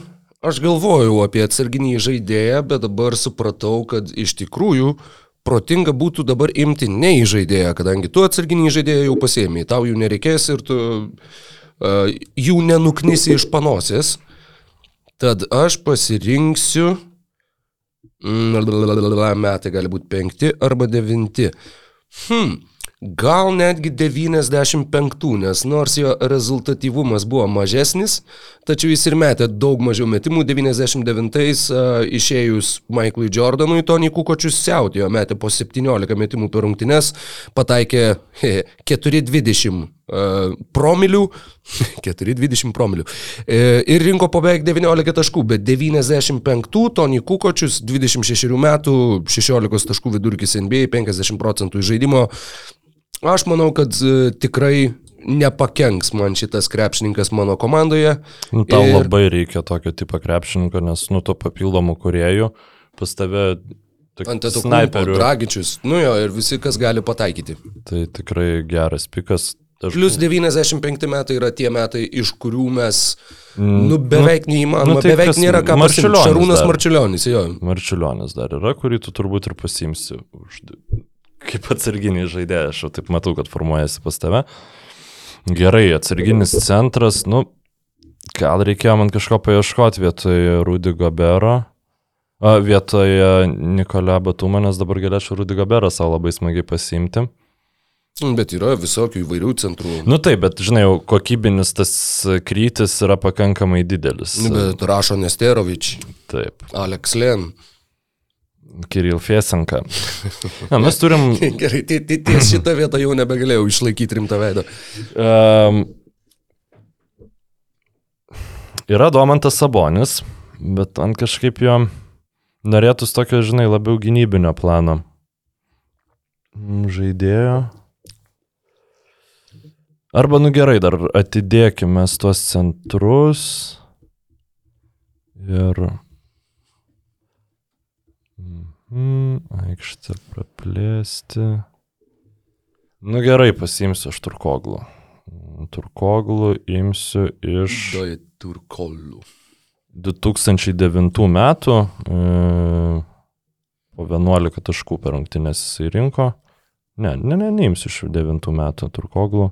aš galvojau apie atsarginį žaidėją, bet dabar supratau, kad iš tikrųjų protinga būtų dabar imti ne į žaidėją, kadangi tu atsarginį žaidėją jau pasėmėjai, tau jų nereikės ir tu uh, jų nenuknisi iš panosės. Tad aš pasirinksiu. Metai gali būti penkti arba devinti. Hmm. Gal netgi 95, nes nors jo rezultatyvumas buvo mažesnis, tačiau jis ir metė daug mažiau metimų. 99-ais uh, išėjus Michaelui Jordanui, Tony Kukočius siautėjo, metė po 17 metimų per rungtynes, pataikė he, 420 uh, promilių, 420 promilių e, ir rinko po beveik 19 taškų, bet 95 Tony Kukočius, 26 metų, 16 taškų vidurkis NBA, 50 procentų žaidimo. Aš manau, kad e, tikrai nepakenks man šitas krepšininkas mano komandoje. Nu, tau Ir- labai reikia tokio tipo krepšininko, nes nu to papildomų kuriejų pas tave Ant to snaiperių. Dragičius, nu jo, ir visi, kas gali pataikyti. Tai tikrai geras pikas. Taškų. Plius 95 metai yra tie metai, iš kurių mes, Mm, nu, beveik neįmanoma, nu, tai beveik kas- nėra ką. Marčiulionis Šarūnas dar. Marčiulionis, jo. Marčiulionis dar yra, kurį tu turbūt ir pasimsi. Už... Kaip atsarginiai žaidėjai, aš jau taip matau, kad formuojasi pas tave. Gerai, atsarginis centras, nu, gal reikėjo man kažko paieškoti vietoje Rudy Gobero. Vietoje Nikolio Batumą, nes dabar galėčiau Rudy Goberą savo labai smagiai pasiimti. Bet yra visokių įvairių centrų. Nu taip, bet žinai, kokybinis tas krytis yra pakankamai didelis. Nu, Bet rašo Nesterovič, Taip, Alex Len. Kiril Fiesenka. Na, mes turim Gerai, tai tai ties šitą vietą jau nebegalėjau išlaikyti rimtą veidą. Um, yra Domantas Sabonis, bet ant kažkaip jo norėtųs tokio, žinai, labiau gynybinio plano. Mm, Žaidėjo. Arba, nu gerai, dar atidėkime tuos centrus. Ir. Mhm, aikštę praplėsti. Nu gerai, pasiimsiu aš Turkoglų. Turkoglų imsiu iš Doj Turkolų. 2009 metų. E, po 11 taškų per rungtynės jisai rinko. Ne, ne, ne, neimsiu iš 9 metų Turkoglų.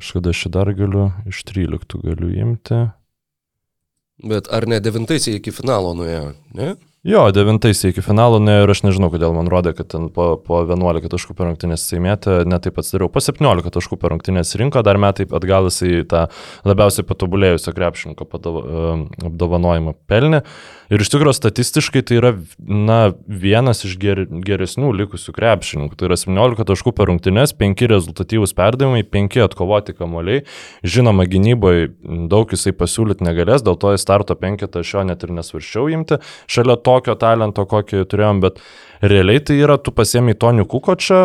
Iš kada aš dar galiu, iš 13 galiu imti. Bet ar ne devintaisiai iki finalo nuėjo, ne? Jo, devintaisiai iki finalo nuėjo ir aš nežinau, kodėl man rodė, kad ten po, po 11 taškų per rungtynės jisai mėtė, netaip atsidariau. Po 17 taškų per rungtynės rinko, dar metai atgal jisai tą labiausiai patobulėjusio e, apdovanojimą pelnė. Ir iš tikrųjų statistiškai tai yra na, vienas iš ger, geresnių likusių krepšininkų. Tai yra 17 taškų per rungtynės, 5 rezultatyvūs perdavimai, 5 atkovoti kamuoliai. Žinoma, gynyboje daug jisai pasiūlyti negalės, dėl to į starto penketą aš jo net ir nesvaršiau imti. Šalia tokio talento, kokį turėjom, bet realiai tai yra, tu pasiemi Tonių Kukočią,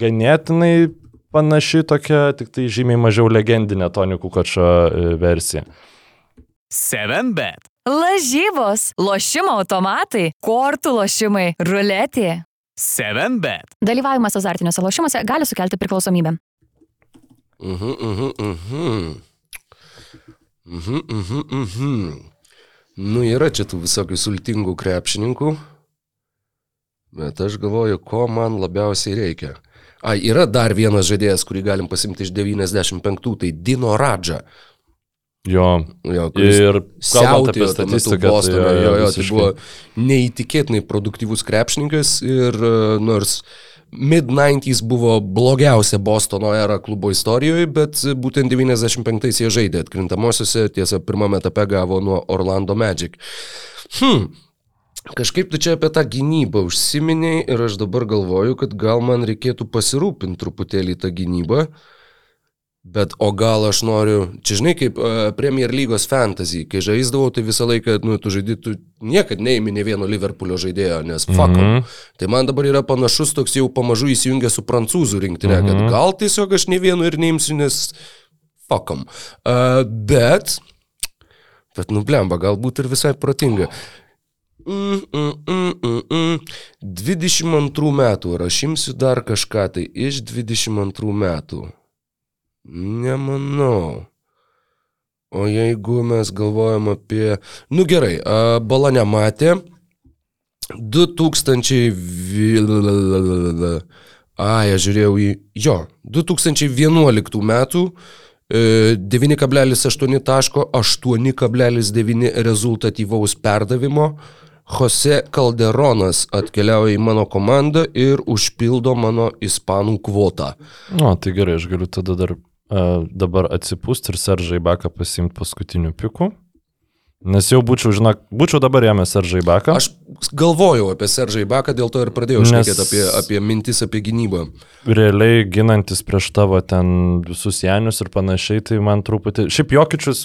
ganėtinai panaši tokia, tik tai žymiai mažiau legendinė Tonių Kukočio e, versija. 7bet. Lažybos, lošimo automatai, kortų lošimai, ruletė. 7bet. Dalyvavimas azartiniuose lošimuose gali sukelti priklausomybę. Mhm, mhm, mhm. Mhm, mhm, mhm. Nu, yra čia tų visokių sultingų krepšininkų, bet aš galvoju, ko man labiausiai reikia. A, yra dar vienas žaidėjas, kurį galim pasimti iš 95, tai Dino Radža. Jo. Jo, Ir kalbant apie statistiką, Bostone, tai jo, jo, tai visiškai. buvo neįtikėtinai produktyvus krepšininkas ir e, nors mid-90s buvo blogiausia Bostono era klubo istorijoje, bet būtent 95-ais jie žaidė atkrintamosiose, tiesa, pirmame etape gavo nuo Orlando Magic. Hmm. Kažkaip tu čia apie tą gynybą užsiminiai ir aš dabar galvoju, kad gal man reikėtų pasirūpinti truputėlį tą gynybą. Bet o gal aš noriu, čia žinai, kaip uh, Premier lygos fantasy, kai žaisdavau, tai visą laiką, nu, tu žaidži, tu niekad neimi ne vieno Liverpoolio žaidėjo, nes fuck. Mm Mhm. -hmm. Tai man dabar yra panašus toks jau pamažu įsijungę su prancūzų rinktinė, mm -hmm. Mhm. kad gal tiesiog aš ne vienu ir neimsiu, nes fuckam. Uh, bet, bet nublemba, galbūt ir visai protinga. Mm, mm, mm, mm, mm. 22 metų, ar aš imsiu dar kažką tai iš 22 metų? Nemanau. O jeigu mes galvojam apie... Nu gerai, bala nematė. 2000... Ai, aš žiūrėjau į... Jo, 2011 metų e, 9,8 taško, 8,9 rezultatyvaus perdavimo. Jose Calderonas atkeliauja į mano komandą ir užpildo mano ispanų kvotą. O, tai gerai, aš galiu tada dar dabar atsipūsti ir Seržai Baką pasimti paskutiniu piku. Nes jau būčiau, žinok, būčiau dabar jėmęs Seržai Baką. Aš galvojau apie Seržai Baką, dėl to ir pradėjau šnekėti apie, apie mintis apie gynybą. realiai ginantis prieš tavo ten visus Janius ir panašiai, tai man truputį... Šiaip Jokičius,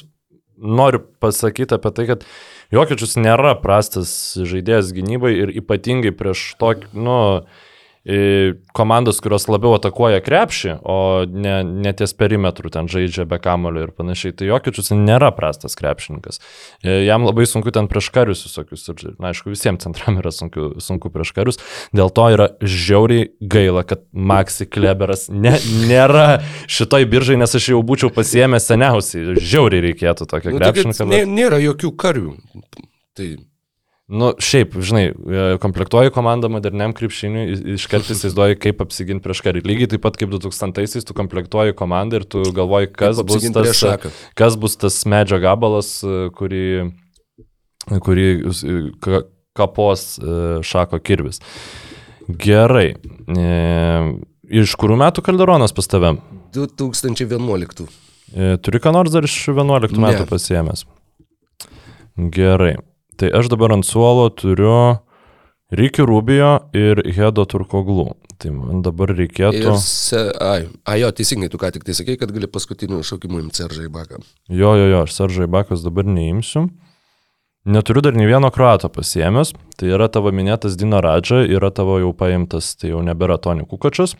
noriu pasakyti apie tai, kad Jokičius nėra prastas žaidėjas gynybai ir ypatingai prieš tokį, nu, e, komandos, kurios labiau atakuoja krepšį, o ne, ne ties perimetrų ten žaidžia be kamulio ir panašiai. Tai Jokičius nėra prastas krepšininkas. E, Jam labai sunku ten prieš karius visokius. Ir, na, aišku, visiems centram yra sunku, sunku prieš karius. Dėl to yra žiauriai gaila, kad Maxi Kleberas ne, nėra šitoj biržai, nes aš jau būčiau pasiemęs seniausiai. Žiauriai reikėtų tokio Nu, tai krepšininko. bet- nėra jokių karių. Tai Nu, šiaip, žinai, e, komplektuoji komandą moderniam krepšiniui, iškart įsivaizduoji, kaip apsiginti prieš karį. Lygiai taip pat kaip 2000-aisiais tu komplektuoji komandą ir tu galvoji, kas, bus tas, kas bus tas medžio gabalas, e, kurį, kurį e, ka- kapos šako kirvis. Gerai. Iš kurių metų kalderonas pas tave? 2011. E, Turi ką nors dar iš 11 Ne. metų pasiemęs? Gerai. Tai aš dabar ant suolo turiu Rikį Rubijo ir Hedo Turkoglų. Tai man dabar reikėtų... Ir se, ai, ai, jo, teisingai, tu ką tik tai sakei, kad gali paskutiniu šaukimu imti Seržai Baką. Jo, jo, jo, aš Saržai Bakos dabar neimsiu. Neturiu dar nei vieno kroato pasiemęs. Tai yra tavo minėtas Dino Radža, yra tavo jau paimtas, tai jau nebėra Toni Kukočius.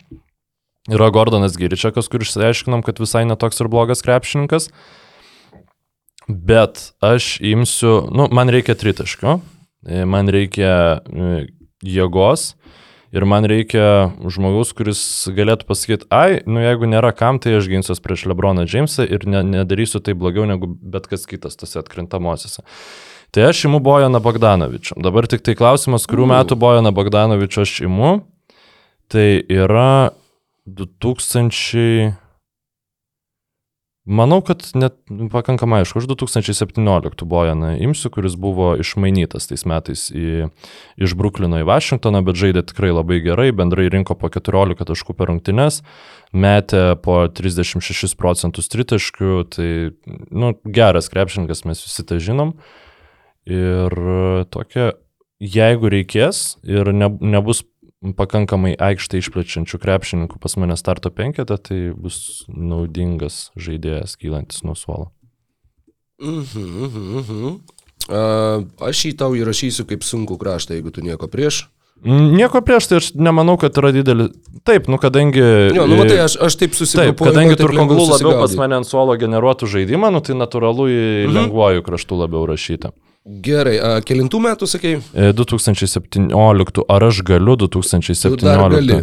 Yra Gordonas Giričiakas, kur išsiaiškinom, kad visai netoks ir blogas krepšininkas. Bet aš imsiu, nu, man reikia tritaškio, e, man reikia e, jėgos ir man reikia žmogaus, kuris galėtų pasakyti, ai, nu jeigu nėra kam, tai aš ginsiuos prieš Lebroną Jamesą ir ne, nedarysiu tai blogiau negu bet kas kitas tose atkrintamosiose. Tai aš imu Bojaną Bogdanovičių. Dabar tik tai klausimas, kurių metų Bojaną Bogdanovičių aš imu. Tai yra 2000. Manau, kad net pakankamai aišku, aš 2017 Bojaną imsiu, kuris buvo išmainytas tais metais į, iš Bruklino į Vašingtoną, bet žaidė tikrai labai gerai, bendrai rinko po 14 taškų per rungtynes, metė po 36 procentus tritaškių, tai nu, geras krepšininkas, mes visi tą žinom. Ir tokia, jeigu reikės ir ne, nebus pakankamai aikštę išplečiančių krepšininkų pas mane starto penketą, tai bus naudingas žaidėjas kylantis nuo suolo. Mhm, mhm, mhm. Aš jį tau įrašysiu kaip sunku kraštą, jeigu tu nieko prieš. Mm, Nieko prieš tai aš nemanau, kad yra didelis. Taip, nu kadangi... Jo, nu matai, aš, aš taip kadangi man taip lengviau turkonglų labiau pas mane ant suolo generuotų žaidimą, nu, tai natūralu į Mhm. lengvuoju kraštu labiau rašyta. Gerai, a, kelintų metų sakei? E, 2017, ar aš galiu 2017? Tu dar gali.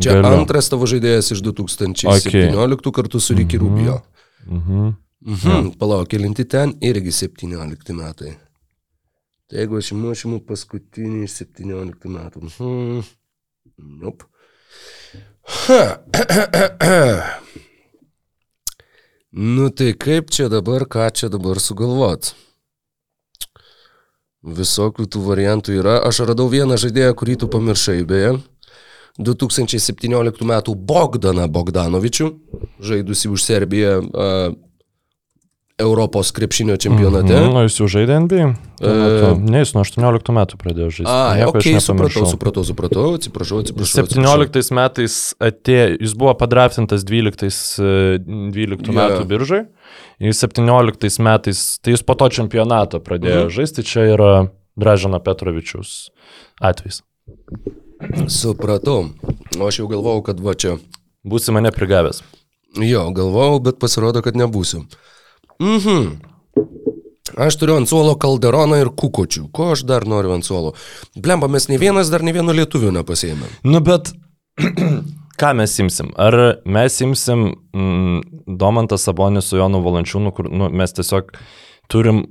Čia Galiu. antras tavo žaidėjas iš 2017 okay. kartu su Ricky Rubio. Mhm. Mhm. Palauk, kelinti ten irgi 17 metai. Tai jeigu aš imu, aš imu paskutinį iš 17 metų. Mhm. Ha. Nu tai kaip čia dabar, ką čia dabar sugalvot? Visokių tų variantų yra. Aš radau vieną žaidėją, kurį tu pamiršai, beje. 2017 m. Bogdaną Bogdanovičių, žaidusi už Serbiją Europos krepšinio čempionate. Mhm, o jis jau žaidė NBA? E, Ne, jis nuo 18 metų pradėjo žaisti. A, Nieko aš ok, supratau, supratau, supratau, atsiprašau, atsiprašau. atsiprašau. 17 metais atėjo, jis buvo padraftintas 12, e, 12 Jo. metų biržai. Jis 17 metais, tai jis po to čempionato pradėjo Mhm. žaisti, čia yra Dražano Petrovičius atvejs. Supratau. O aš jau galvojau, kad va čia. Būsi mane prigavęs. Jo, galvojau, bet pasirodo, kad nebūsiu. Mhm. Aš turiu ant suolo kalderoną ir kukočių. Ko aš dar noriu ant suolo? Blemba, mes ne vienas dar ne vieno lietuvių nepasėmėm. Nu, bet ką mes imsim? Ar mes imsim mm, Domantą Sabonį su Jonu Valančiūnu, kur nu, mes tiesiog turim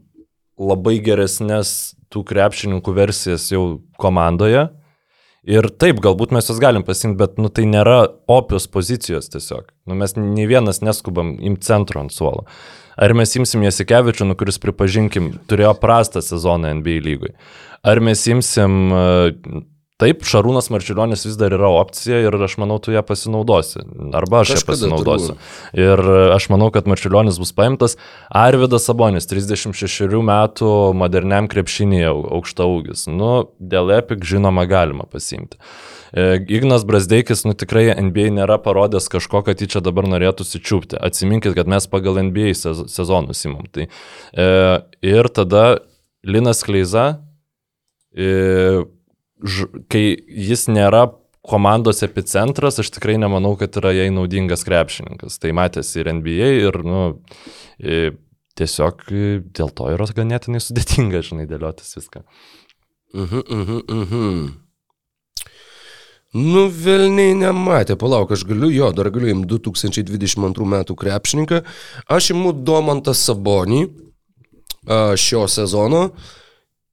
labai geresnės tų krepšininkų versijas jau komandoje. Ir taip, galbūt mes juos galim pasimti, bet nu, tai nėra opios pozicijos tiesiog. Nu, mes nei vienas neskubam imti centro ant suolo. Ar mes imsim Jasikevičių, nu, kuris, pripažinkim, turėjo prastą sezoną NBA lygui. Ar mes imsim e, Taip, Šarūnas Marčiulionis vis dar yra opcija ir aš manau, tu ją pasinaudosi. Arba aš ją Kažkada pasinaudosiu. Ir aš manau, kad Marčiulionis bus paimtas. Arvidas Sabonis, 36 metų moderniam krepšinėje aukšta ūgis. Nu, dėl Epic žinoma galima pasimti. E, Ignas Brasdeikis, nu tikrai NBA nėra parodęs kažko, kad jį čia dabar norėtų sičiūpti. Atsiminkit, kad mes pagal NBA sez- sezonus imam. Tai, e, ir tada Linas Kleiza, e, kai jis nėra komandos epicentras, aš tikrai nemanau, kad yra jai naudingas krepšininkas. Tai matėsi ir NBA, ir, nu, tiesiog dėl to yra ganėtinai sudėtinga, žinai, dėliotis viską. Mhm, mhm, mhm. Nu, Vilniai nematė, palauk, aš galiu, jo, dar galiu imti 2022 metų krepšininką. Aš imu Domantą Sabonį šio sezono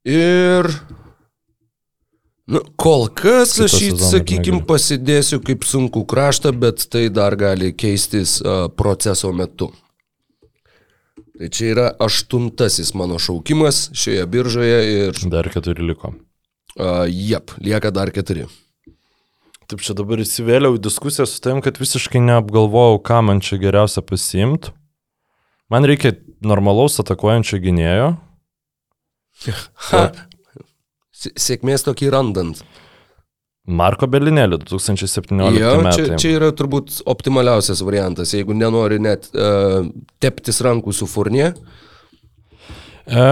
ir... Nu, kol kas Kito aš jį, sakykime, pasidėsiu kaip sunku kraštą, bet tai dar gali keistis a, proceso metu. Tai čia yra aštuntasis mano šaukimas šioje biržoje ir, Dar keturi liko. a, jep, lieka dar keturi. Taip čia dabar įsivėliau į diskusiją su tavim, kad visiškai neapgalvojau, ką man čia geriausia pasiimti. Man reikia normalaus atakuojančio gynėjo. Ha. Sėkmės tokį randant. Marko Belinėlį 2017 Jo, metai. čia, čia yra turbūt optimaliausias variantas, jeigu nenori net uh, teptis rankų su furnė. E,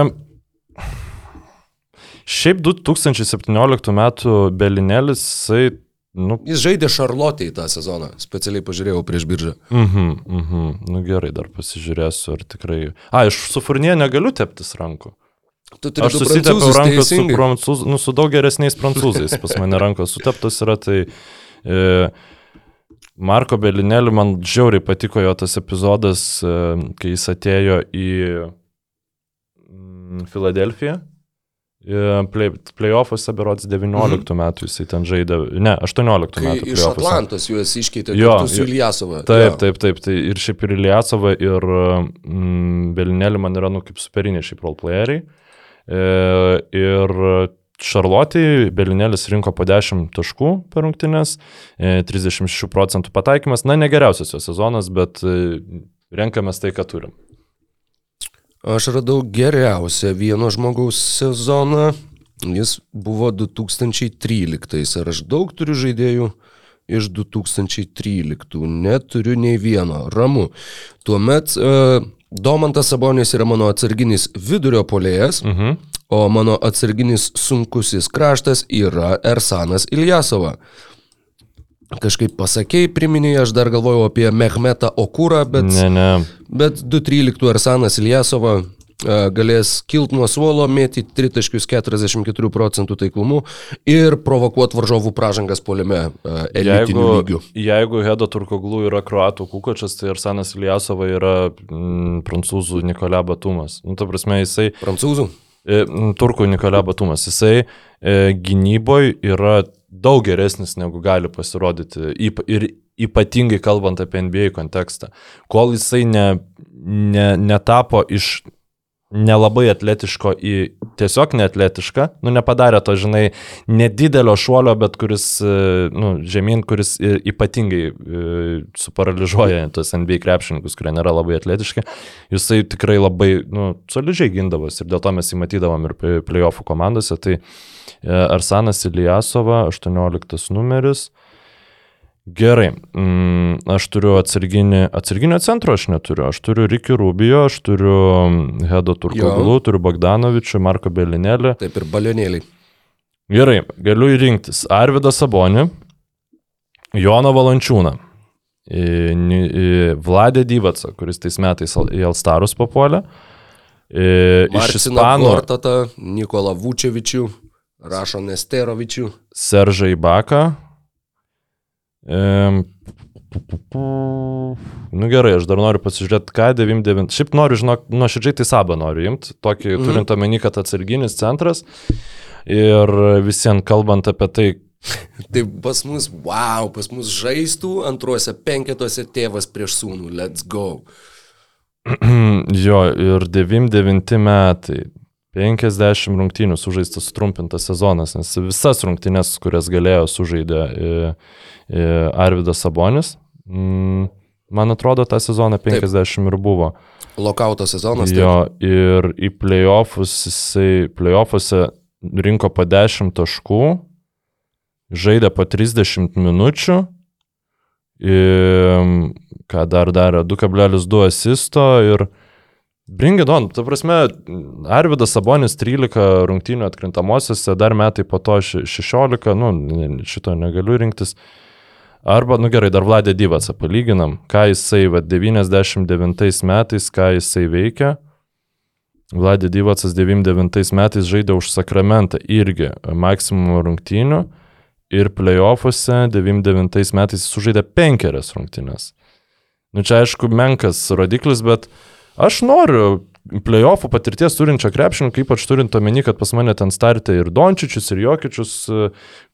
šiaip 2017 metų Belinėlis, jisai, nu, Jis žaidė Šarlotėje tą sezoną, specialiai pažiūrėjau prieš biržą. mhm, mhm, nu gerai, dar pasižiūrėsiu, ar tikrai... A, aš su Furnie negaliu teptis rankų. Tu turi Aš susitepiau ranką su, prancūz, nu, su daug geresniais prancūzais. Pas mane rankos suteptos yra, tai e, Marko Belinėlį man žiauriai patiko jo tas epizodas, e, kai jis atėjo į mm, Filadelfiją. E, Play, playoffuose berods 19 metų jisai ten žaidė, ne, 18 Kai metų. iš. Atlantos juos iškeitė Jo, su jo. Iljasova. Taip, taip, taip, tai ir šiaip ir Iliasova, ir mm, Belinėlį man yra, nu, kaip superiniai šiaip roleplayeriai. E, ir Šarlotį Belinėlis rinko po 10 taškų per rungtynės, e, 36 procentų pataikymas, na, ne geriausias jo sezonas, bet e, renkamės tai, ką turim. Aš radau geriausią vieno žmogaus sezoną. Jis buvo 2013. Ar aš daug turiu žaidėjų iš 2013? Neturiu nei vieno. Ramu. Tuomet uh, Domantas Sabonis yra mano atsarginis vidurio polėjas, Mhm. o mano atsarginis sunkusis kraštas yra Ersanas Iljasova. Kažkaip pasakėjai, priminėjai, aš dar galvojau apie Mehmetą Okūrą, bet... Ne, ne. Bet 2.13 Arsanas Iljasova galės kilti nuo suolo, mėtyti 3.44 procentų taiklumu ir provokuoti varžovų pražangas poliame e, elitiniu lygiu. Jeigu, Hedo Turkoglų yra kruatų kukočas, tai Arsanas Iliasova yra mm, prancūzų Nikolė Batumas. Nu, ta prasme, jisai Prancūzų? E, m, Turkų Nikolė Batumas. Jisai e, gynyboje yra daug geresnis negu gali pasirodyti yp, ir ypatingai kalbant apie NBA kontekstą. Kol jisai ne, ne, netapo iš nelabai atletiško į tiesiog neatletišką, nu nepadarė to, žinai, nedidelio šuolio, bet kuris, e, nu, žemyn, kuris ypatingai e, suparaližuoja tos NBA krepšininkus, kurie nėra labai atletiški. Jisai tikrai labai, nu, solidžiai gindavos ir dėl to mes jį matydavom ir play- playoffų komandose. Tai e, Arsanas Ilijasova, 18 numeris. Gerai, mm, aš turiu atsarginį, atsarginio centro, aš neturiu. Aš turiu Rikį Rubijo, aš turiu mm, Hedo Turkoglų, turiu Bogdanovičių, Marko Belinėlį. Taip ir balionėliai. Gerai, galiu įrinktis Arvidą Sabonį, Joną Valančiūną, Vladę Dyvacą, kuris tais metais į Alstarus papuolė. Iš Ispanų Gortatą, Nikolą Vučevičių, Rašo Nesterovičių. Seržą Ibaką. Nu gerai, aš dar noriu pasižiūrėti, ką 99. Šiaip noriu, žinok, nuoširdžiai tai sabą noriu imti, tokį mm. turint omeny, kad atsarginis centras. Ir visiems kalbant apie tai, Tai pas mus, wow, pas mus žaistų antruose penketuose tėvas prieš sūnų, let's go. jo, ir 99 metai, 50 rungtynių sužaistas sutrumpintas sezonas, nes visas rungtynės, kurias galėjo sužaidė e, e, Arvidas Sabonis, mm, man atrodo, tą sezoną 50 ir buvo. Lokauto sezonas. taip. Jo, ir į playoffus jisai, playoffuose rinko po 10 taškų, žaidė po 30 minučių, ir, ką dar darė, 2,2 asisto ir Bringidon, ta prasme, Arvidas Sabonis 13 rungtynių atkrintamosiose, dar metai po to še- 16, nu, šito negaliu rinktis. Arba, nu gerai, dar Vladė Dyvacą palyginam, ką jisai, va, 99 metais, ką jisai veikia. Vladė Dyvacas 99 metais žaidė už Sakramentą irgi maksimum rungtynių ir playoffuose 99 metais sužaidė penkerias rungtynės. Nu čia aišku menkas rodiklis, bet aš noriu playoffų patirties turinčio krepšininko, ypač turint omeny, kad pas mane ten startė ir Dončičius, ir Jokičius,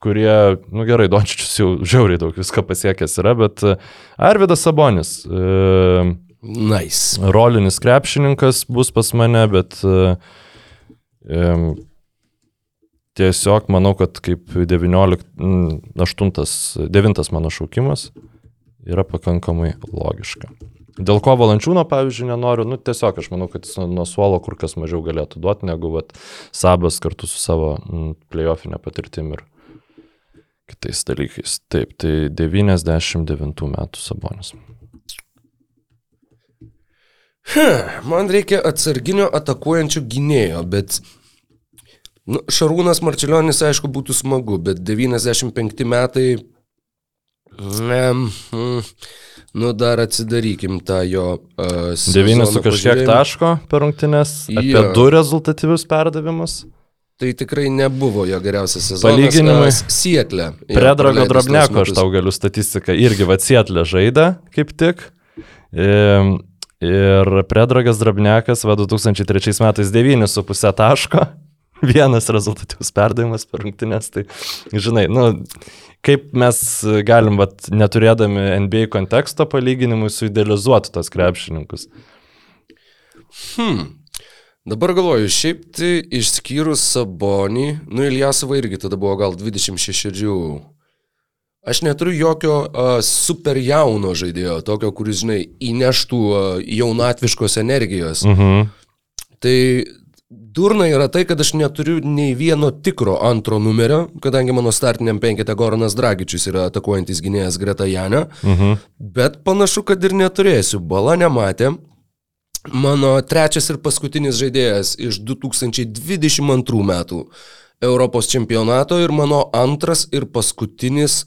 kurie, nu gerai, Dončičius jau žiauriai daug visko pasiekęs yra, bet e, Arvidas Sabonis, e, Nice. rolinis krepšininkas bus pas mane, bet e, tiesiog manau, kad kaip 19, mm, 8, 9 mano šaukimas yra pakankamai logiška. Dėl ko valančiūno, pavyzdžiui, nenoriu, nu tiesiog aš manau, kad jis nuo- nuo suolo kur kas mažiau galėtų duoti, negu vat, Sabas kartu su savo mm, playoffinė patirtim ir kitais dalykais. Taip, tai 99 metų Sabonis. Man reikia atsarginio atakuojančio gynėjo, bet nu, Šarūnas Marčiulionis, aišku, būtų smagu, bet 95 metai... Mm, mm, nu, dar atsidarykim tą jo... Uh, 9 su kažkiek taško per rungtynės, apie Jo. du rezultatyvius perdavimus. Tai tikrai nebuvo jo geriausias sezonas. Palyginimui. uh, Sietle. jo Predrago Drobneko, aš tau galiu statistiką, irgi Vatsietlė žaidė kaip tik. Ehm, Ir Predragas Drobnekas, va 2003 metais 9,5 taško, vienas rezultatyvus perdavimas per rungtynės. Tai, žinai, nu, kaip mes galim, va, neturėdami NBA konteksto palyginimui, suidealizuoti tos krepšininkus. Hmm. Dabar galvoju, šiaip tai išskyrus Sabonį, nu Iljasovą irgi tada buvo gal 26. Aš neturiu jokio uh, super jauno žaidėjo, tokio, kuris, žinai, įneštų uh, jaunatviškos energijos. Mhm. Tai durna yra tai, kad aš neturiu nei vieno tikro antro numerio, kadangi mano startiniam penkete Goranas Dragičius yra atakuojantis gynėjas greta Janio, Mhm. bet panašu, kad ir neturėsiu. Bala nematė. Mano trečias ir paskutinis žaidėjas iš 2022 metų Europos čempionato ir mano antras ir paskutinis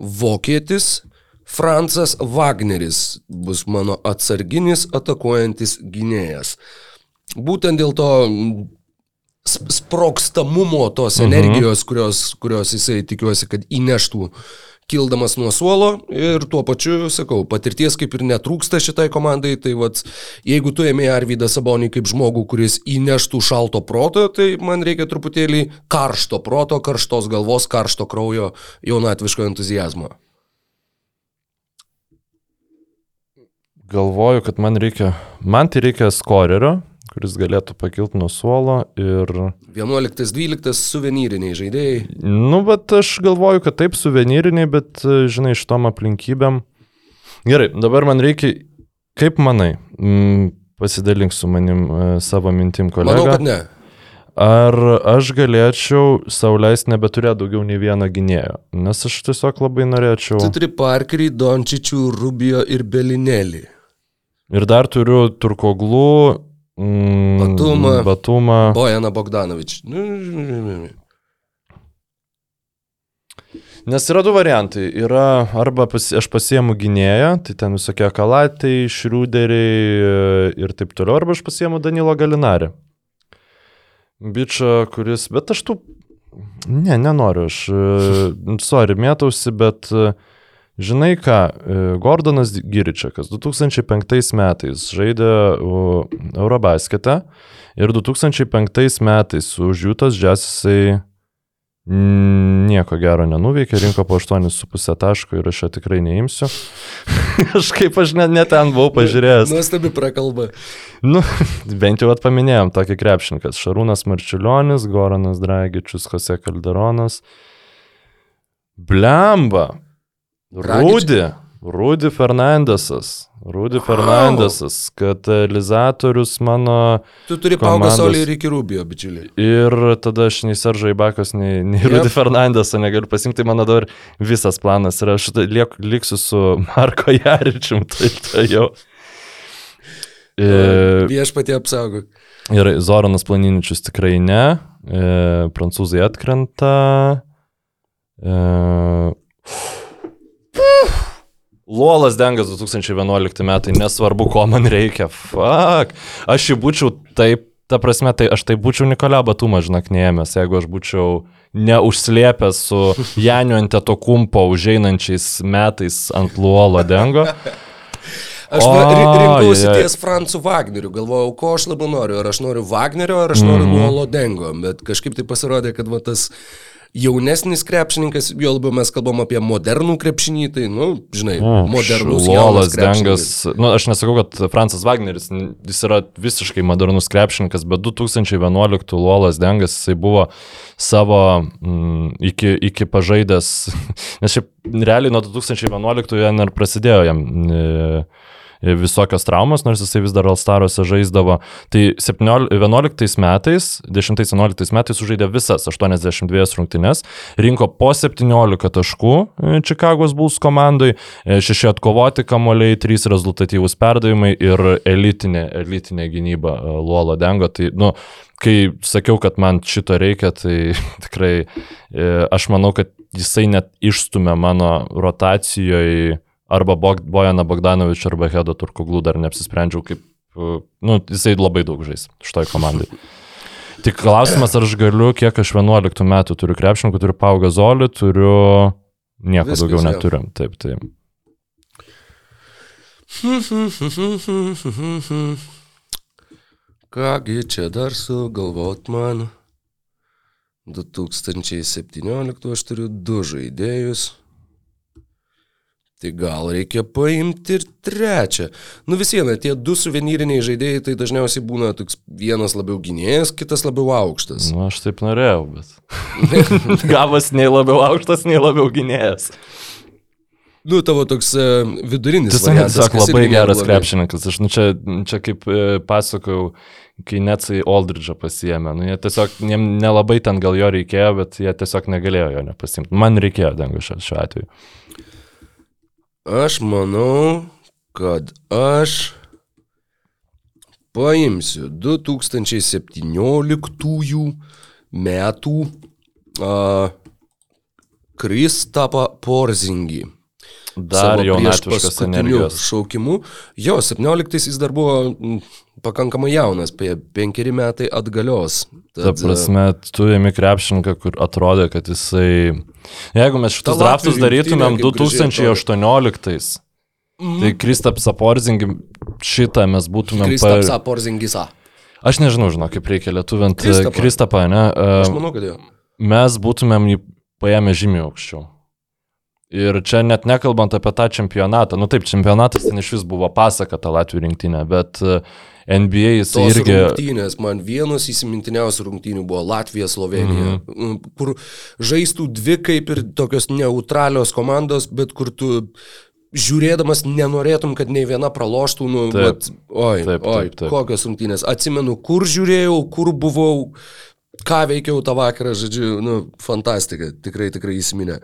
vokietis Francas Wagneris bus mano atsarginis atakuojantis gynėjas. Būtent dėl to mm, sp- sprokstamumo tos Mhm. energijos, kurios, kurios jisai tikiuosi, kad įneštų kildamas nuo suolo ir tuo pačiu, sakau, patirties kaip ir netrūksta šitai komandai, tai vad, jeigu tu ėmė Arvydą Sabonį kaip žmogų, kuris įneštų šalto proto, tai man reikia truputėlį karšto proto, karštos galvos, karšto kraujo, jaunatviško entuzijazmo. Galvoju, kad man reikia, man tai reikia skorerio, kuris galėtų pakilti nuo suolo ir 11-12 suvenyriniai žaidėjai. Nu, bet aš galvoju, kad taip suvenyriniai, bet, žinai, iš tom aplinkybėm. Gerai, dabar man reikia, kaip manai, mm, pasidalink su manim e, savo mintim, kolega. Manau, kad ne. Ar aš galėčiau sauliais nebeturėti daugiau nei vieno gynėjo? Nes aš tiesiog labai norėčiau. Tu turi Parkerį, Dončičių, Rubio ir Belinelį. Ir dar turiu Turkoglų, mm, Batumą. Batumą. Bojaną Bogdanovič. Nes yra du variantai. Yra arba pasi, aš pasiemu gynėją, tai ten visokie kalatai, šriuderiai e, ir taip toliau, arba aš pasiemu Danilo Galinarį. Bičą, kuris, bet aš tų... Ne, nenoriu, aš, e, sorry, mėtausi, bet e, žinai ką, e, Gordonas Giričiakas 2005 metais žaidė Eurobasketą ir 2005 metais už Jūtas Džesisai Nieko gero nenuveikė, rinko po 8,5 taško ir aš jo tikrai neimsiu. aš kaip aš net, net ten buvau pažiūrėjęs. Nuostabi prakalba. Nu, bent jau atpaminėjom tokį krepšininkas. Šarūnas Marčiulionis, Goranas Dragičius, Jose Kalderonas. Blemba. Rūdi. Rūdi Fernandesas. Rūdi Wow. Fernandesas, katalizatorius mano Tu turi Komandos- Paugasolį ir iki Rubio, bičiuliai. Ir tada aš nei Seržai Bakas, nei, nei Yep. Rudy Fernandesą negaliu pasimti, tai mano dabar visas planas yra, aš liek, liksiu su Marko Jaričium, tai tai jau. E, Viešpatie apsaugok. ir Zoranas Planiničius tikrai ne. E, prancūzai atkrenta. E, Luolas Dengas 2011 metai, nesvarbu, ko man reikia. Fuck. Aš jį būčiau taip, ta prasme, tai aš tai būčiau Nikolę Batumą žinaknėjęs, jeigu aš būčiau neužslėpęs su Janiu Antetokumpo užeinančiais metais ant Luolo Dengo. Aš Oi, rinkausi oi. ties Francu Wagneriu, galvojau, ko aš labiau noriu, ar aš noriu Wagnerio, ar aš noriu mm -hmm. Nuolo Dengo, bet kažkaip tai pasirodė, kad va, tas jaunesnis krepšininkas, jo labiau mes kalbam apie modernų krepšinį, tai, nu, žinai, modernus Luolas jaunas krepšininkas. Dengas. Nu, aš nesakau, kad Francas Wagneris, jis yra visiškai modernus krepšininkas, bet 2011 Luolas Dengas, jisai buvo savo mm, iki, iki pažaidęs, nes šiaip realiai nuo 2011 jam ir prasidėjo jam. E, visokios traumos, nors jisai vis dar Alstaruose žaisdavo. Tai 17 11 metais, 10-11 metais sužaidė visas 82 rungtynes, rinko po 17 taškų e, Čikagos Bulls komandai, 6 atkovoti kamoliai, 3 rezultatyvūs perdavimai ir elitinė, elitinė gynyba e, Luolo Dengo. Tai, nu, kai sakiau, kad man šito reikia, tai tikrai e, aš manau, kad jisai net išstumė mano rotacijoje arba Bog, Bojana Bogdanovič arba Hedo Turkuglų dar neapsisprendžiau, kaip, e, nu, jisai labai daug žais šitoj komandai. Tik klausimas, ar aš galiu, kiek aš 11 metų turiu krepšininkų, turiu paugą zolį, turiu nieko Viskas, daugiau neturiu. Taip, taip. Kągi čia dar sugalvot man. 2017 aš turiu du žaidėjus. Tai gal reikia paimti ir trečią. Nu vis viena, tie du suvenyriniai žaidėjai tai dažniausiai būna toks vienas labiau gynėjas, kitas labiau aukštas. Nu, aš taip norėjau, bet. Gavas nei labiau aukštas, nei labiau gynėjas. Nu, tavo toks e, vidurinis. Jis variantas, tiesiog labai geras krepšininkas. Aš, nu, čia, čia kaip e, pasakojau, kai Netsai Aldridge'ą pasiemė. Nu, jie tiesiog, jiem nelabai ten gal jo reikėjo, bet jie tiesiog negalėjo jo nepasimti. Man reikėjo dangų šiuo atveju. Aš manau, kad aš paimsiu 2017 metų a, Kristapą Porzingį. Dar jaunatviškas priešpaskutiniu energijos. Šaukimu. Jo, 17 jis dar buvo pakankamai jaunas, apie penkeri metai atgalios. Ta Tad, prasme, tu ėmi krepšininką, kur atrodė, kad jisai... Jeigu mes šitus draftus darytumėm rinktinė, kaip gražiai 2018, tai Kristaps Aporzingį šitą mes būtumėm... Kristapsa Porzingisa. Aš nežinau, žinau, kaip reikia lietuvint Kristapą. Kristapą, ne? Aš Uh, manau, kad jo. mes būtumėm jį paėmę žymiai aukščiau. Ir čia net nekalbant apie tą čempionatą, nu taip, čempionatas ten iš vis buvo pasaka tą Latvijų rinktinę, bet e, NBA jis Tos irgi... rungtynės, man vienos įsimintiniausių rungtynių buvo Latvija, Slovenija, mm -hmm. kur žaistų dvi kaip ir tokios neutralios komandos, bet kur tu žiūrėdamas nenorėtum, kad nei viena praloštų, nu, Taip. vat, oi, Taip, taip, oi, taip. kokios rungtynės. Atsimenu, kur žiūrėjau, kur buvau, ką veikiau tą vakarą, žodžiu, nu, fantastika, tikrai, tikrai įsiminė.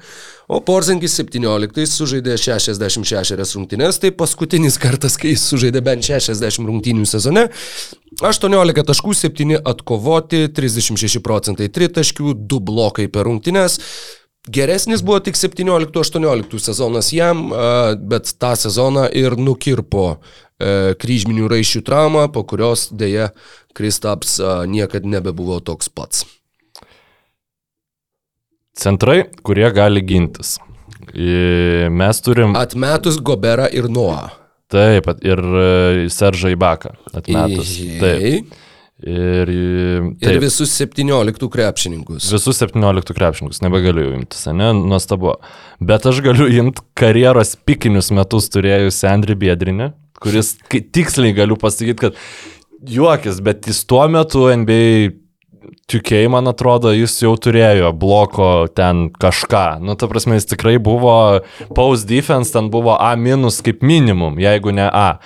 O Porzingis 17 sužaidė 66 rungtynės, tai paskutinis kartas, kai jis sužaidė bent 60 rungtynių sezone. 18 taškų, 7 atkovoti, 36 procentai tritaškių, 2 blokai per rungtynės. Geresnis buvo tik 17-18 sezonas jam, bet tą sezoną ir nukirpo kryžminių raiščių traumą, po kurios dėja Kristaps a, niekada nebebuvo toks pats. Centrai, kurie gali gintis. I- Mes turim... Atmetus Goberą ir Noah. Taip, ir e, Seržą Ibaką atmetus. Taip. Ir, e, Ir taip, visus 17 krepšininkus. visus 17 krepšininkus nebegaliu imtis, ne, nuostabu. Bet aš galiu imti karjeros pikinius metus turėjusi Andri Biedrinį, kuris tiksliai galiu pasakyti, kad juokis, bet jis tuo metu NBA Tukiai, man atrodo, jis jau turėjo bloko ten kažką. Nu, ta prasme, jis tikrai buvo post defense, ten buvo A minus kaip minimum, jeigu ne A.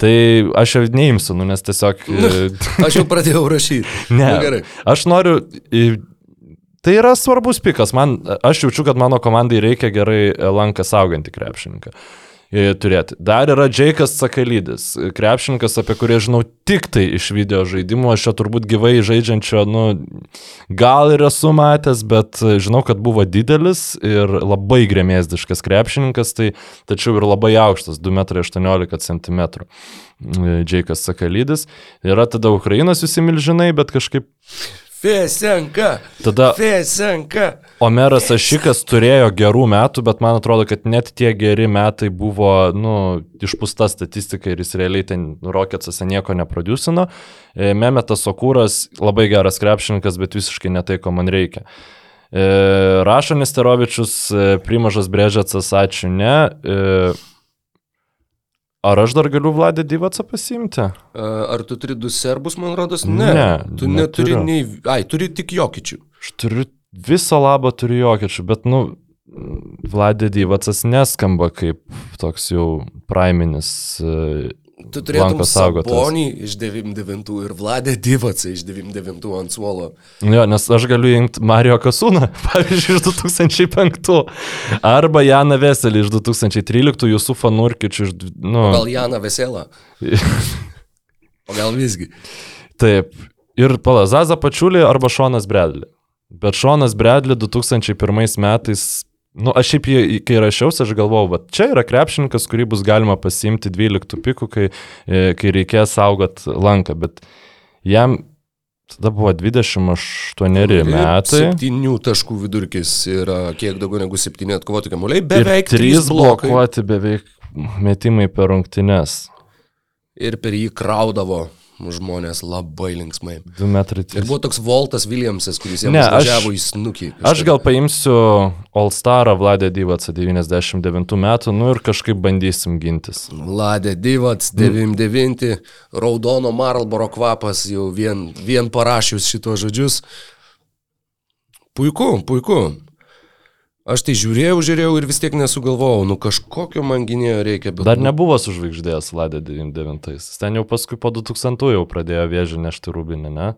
Tai aš jau neimsiu, nu, nes tiesiog... e, Aš jau pradėjau rašyti. Ne, Nu, gerai. aš noriu. į- Tai yra svarbus pikas. Man, aš jaučiu, kad mano komandai reikia gerai lanką saugantį krepšininką. e, turėti. Dar yra Džeikas Sakalydis, krepšininkas, apie kurį žinau tik tai iš video žaidimų, aš čia turbūt gyvai žaidžiančio, nu, gal ir esu matęs, bet žinau, kad buvo didelis ir labai grėmėsdiškas krepšininkas, tai tačiau ir labai aukštas, 2,18 m. Džeikas Sakalydis. Yra tada Ukrainos visi milžinai, bet kažkaip Fesenka. tada Fesenka. Omeras Ašikas turėjo gerų metų, bet man atrodo, kad net tie geri metai buvo, nu, išpūsta statistika ir jis realiai ten Rocketsose nieko neproducino. E, Memetas Okūras labai geras krepšininkas, bet visiškai ne tai, ko man reikia. E, Rašo Nesterovičius, e, Primažas Brežetsas, ačiū ne. E, Ar aš dar galiu Vladę Dyvacą pasimti? A, Ar tu turi du serbus, man rodos? Ne. Ne, tu neturi neturiu. nei... Ai, turi tik jokičių. Aš turiu visą labą turiu jokiečių, bet, nu, Vladė Dyvacas neskamba kaip toks jau praiminis. Tu turėtum. Sabonį iš 99 ir Vladė Divacą iš 99 ant suolo. Jo, nes aš galiu įjungti Mario Kasūną, pavyzdžiui, iš 2005. Arba Janą Veselį iš 2013, jūsų fanurkičių iš... Nu, Gal Jana Veselą? O gal visgi? taip. Ir Palazaza Pačiulį arba Šonas Bredli. Bet Šonas Bredli 2001 metais... Nu, aš šiaip, jį, kai rašiausi, aš galvojau, va, čia yra krepšininkas, kurį bus galima pasiimti 12 pikų, kai, e, kai reikės saugot lanką, bet jam tada buvo 28 metai. Septynių taškų vidurkis yra kiek daugiau negu septyni atkovoti kamuoliai, beveik trys trys blokai. blokuoti beveik metimai per rungtynes. Ir per jį kraudavo žmonės labai linksmai. 2 metrai. Ir buvo toks Voltas Williamsas, kuris aš- važiavo į snukį. Aš gal paimsiu All Starą Vladę Dyvacą 99 metų, nu ir kažkaip bandysim gintis. Ladė Divats, 99, raudono Marlboro kvapas, jau vien, vien parašius šitos žodžius. Puiku, puiku. Aš tai žiūrėjau, žiūrėjau ir vis tiek nesugalvojau, nu kažkokio man gynėjo reikia, bet... Dar nu, nebuvo sužvaigždėjęs Vladė 99. Ten jau paskui po 2000 jau pradėjo vėžį nešti rūbinį, ne?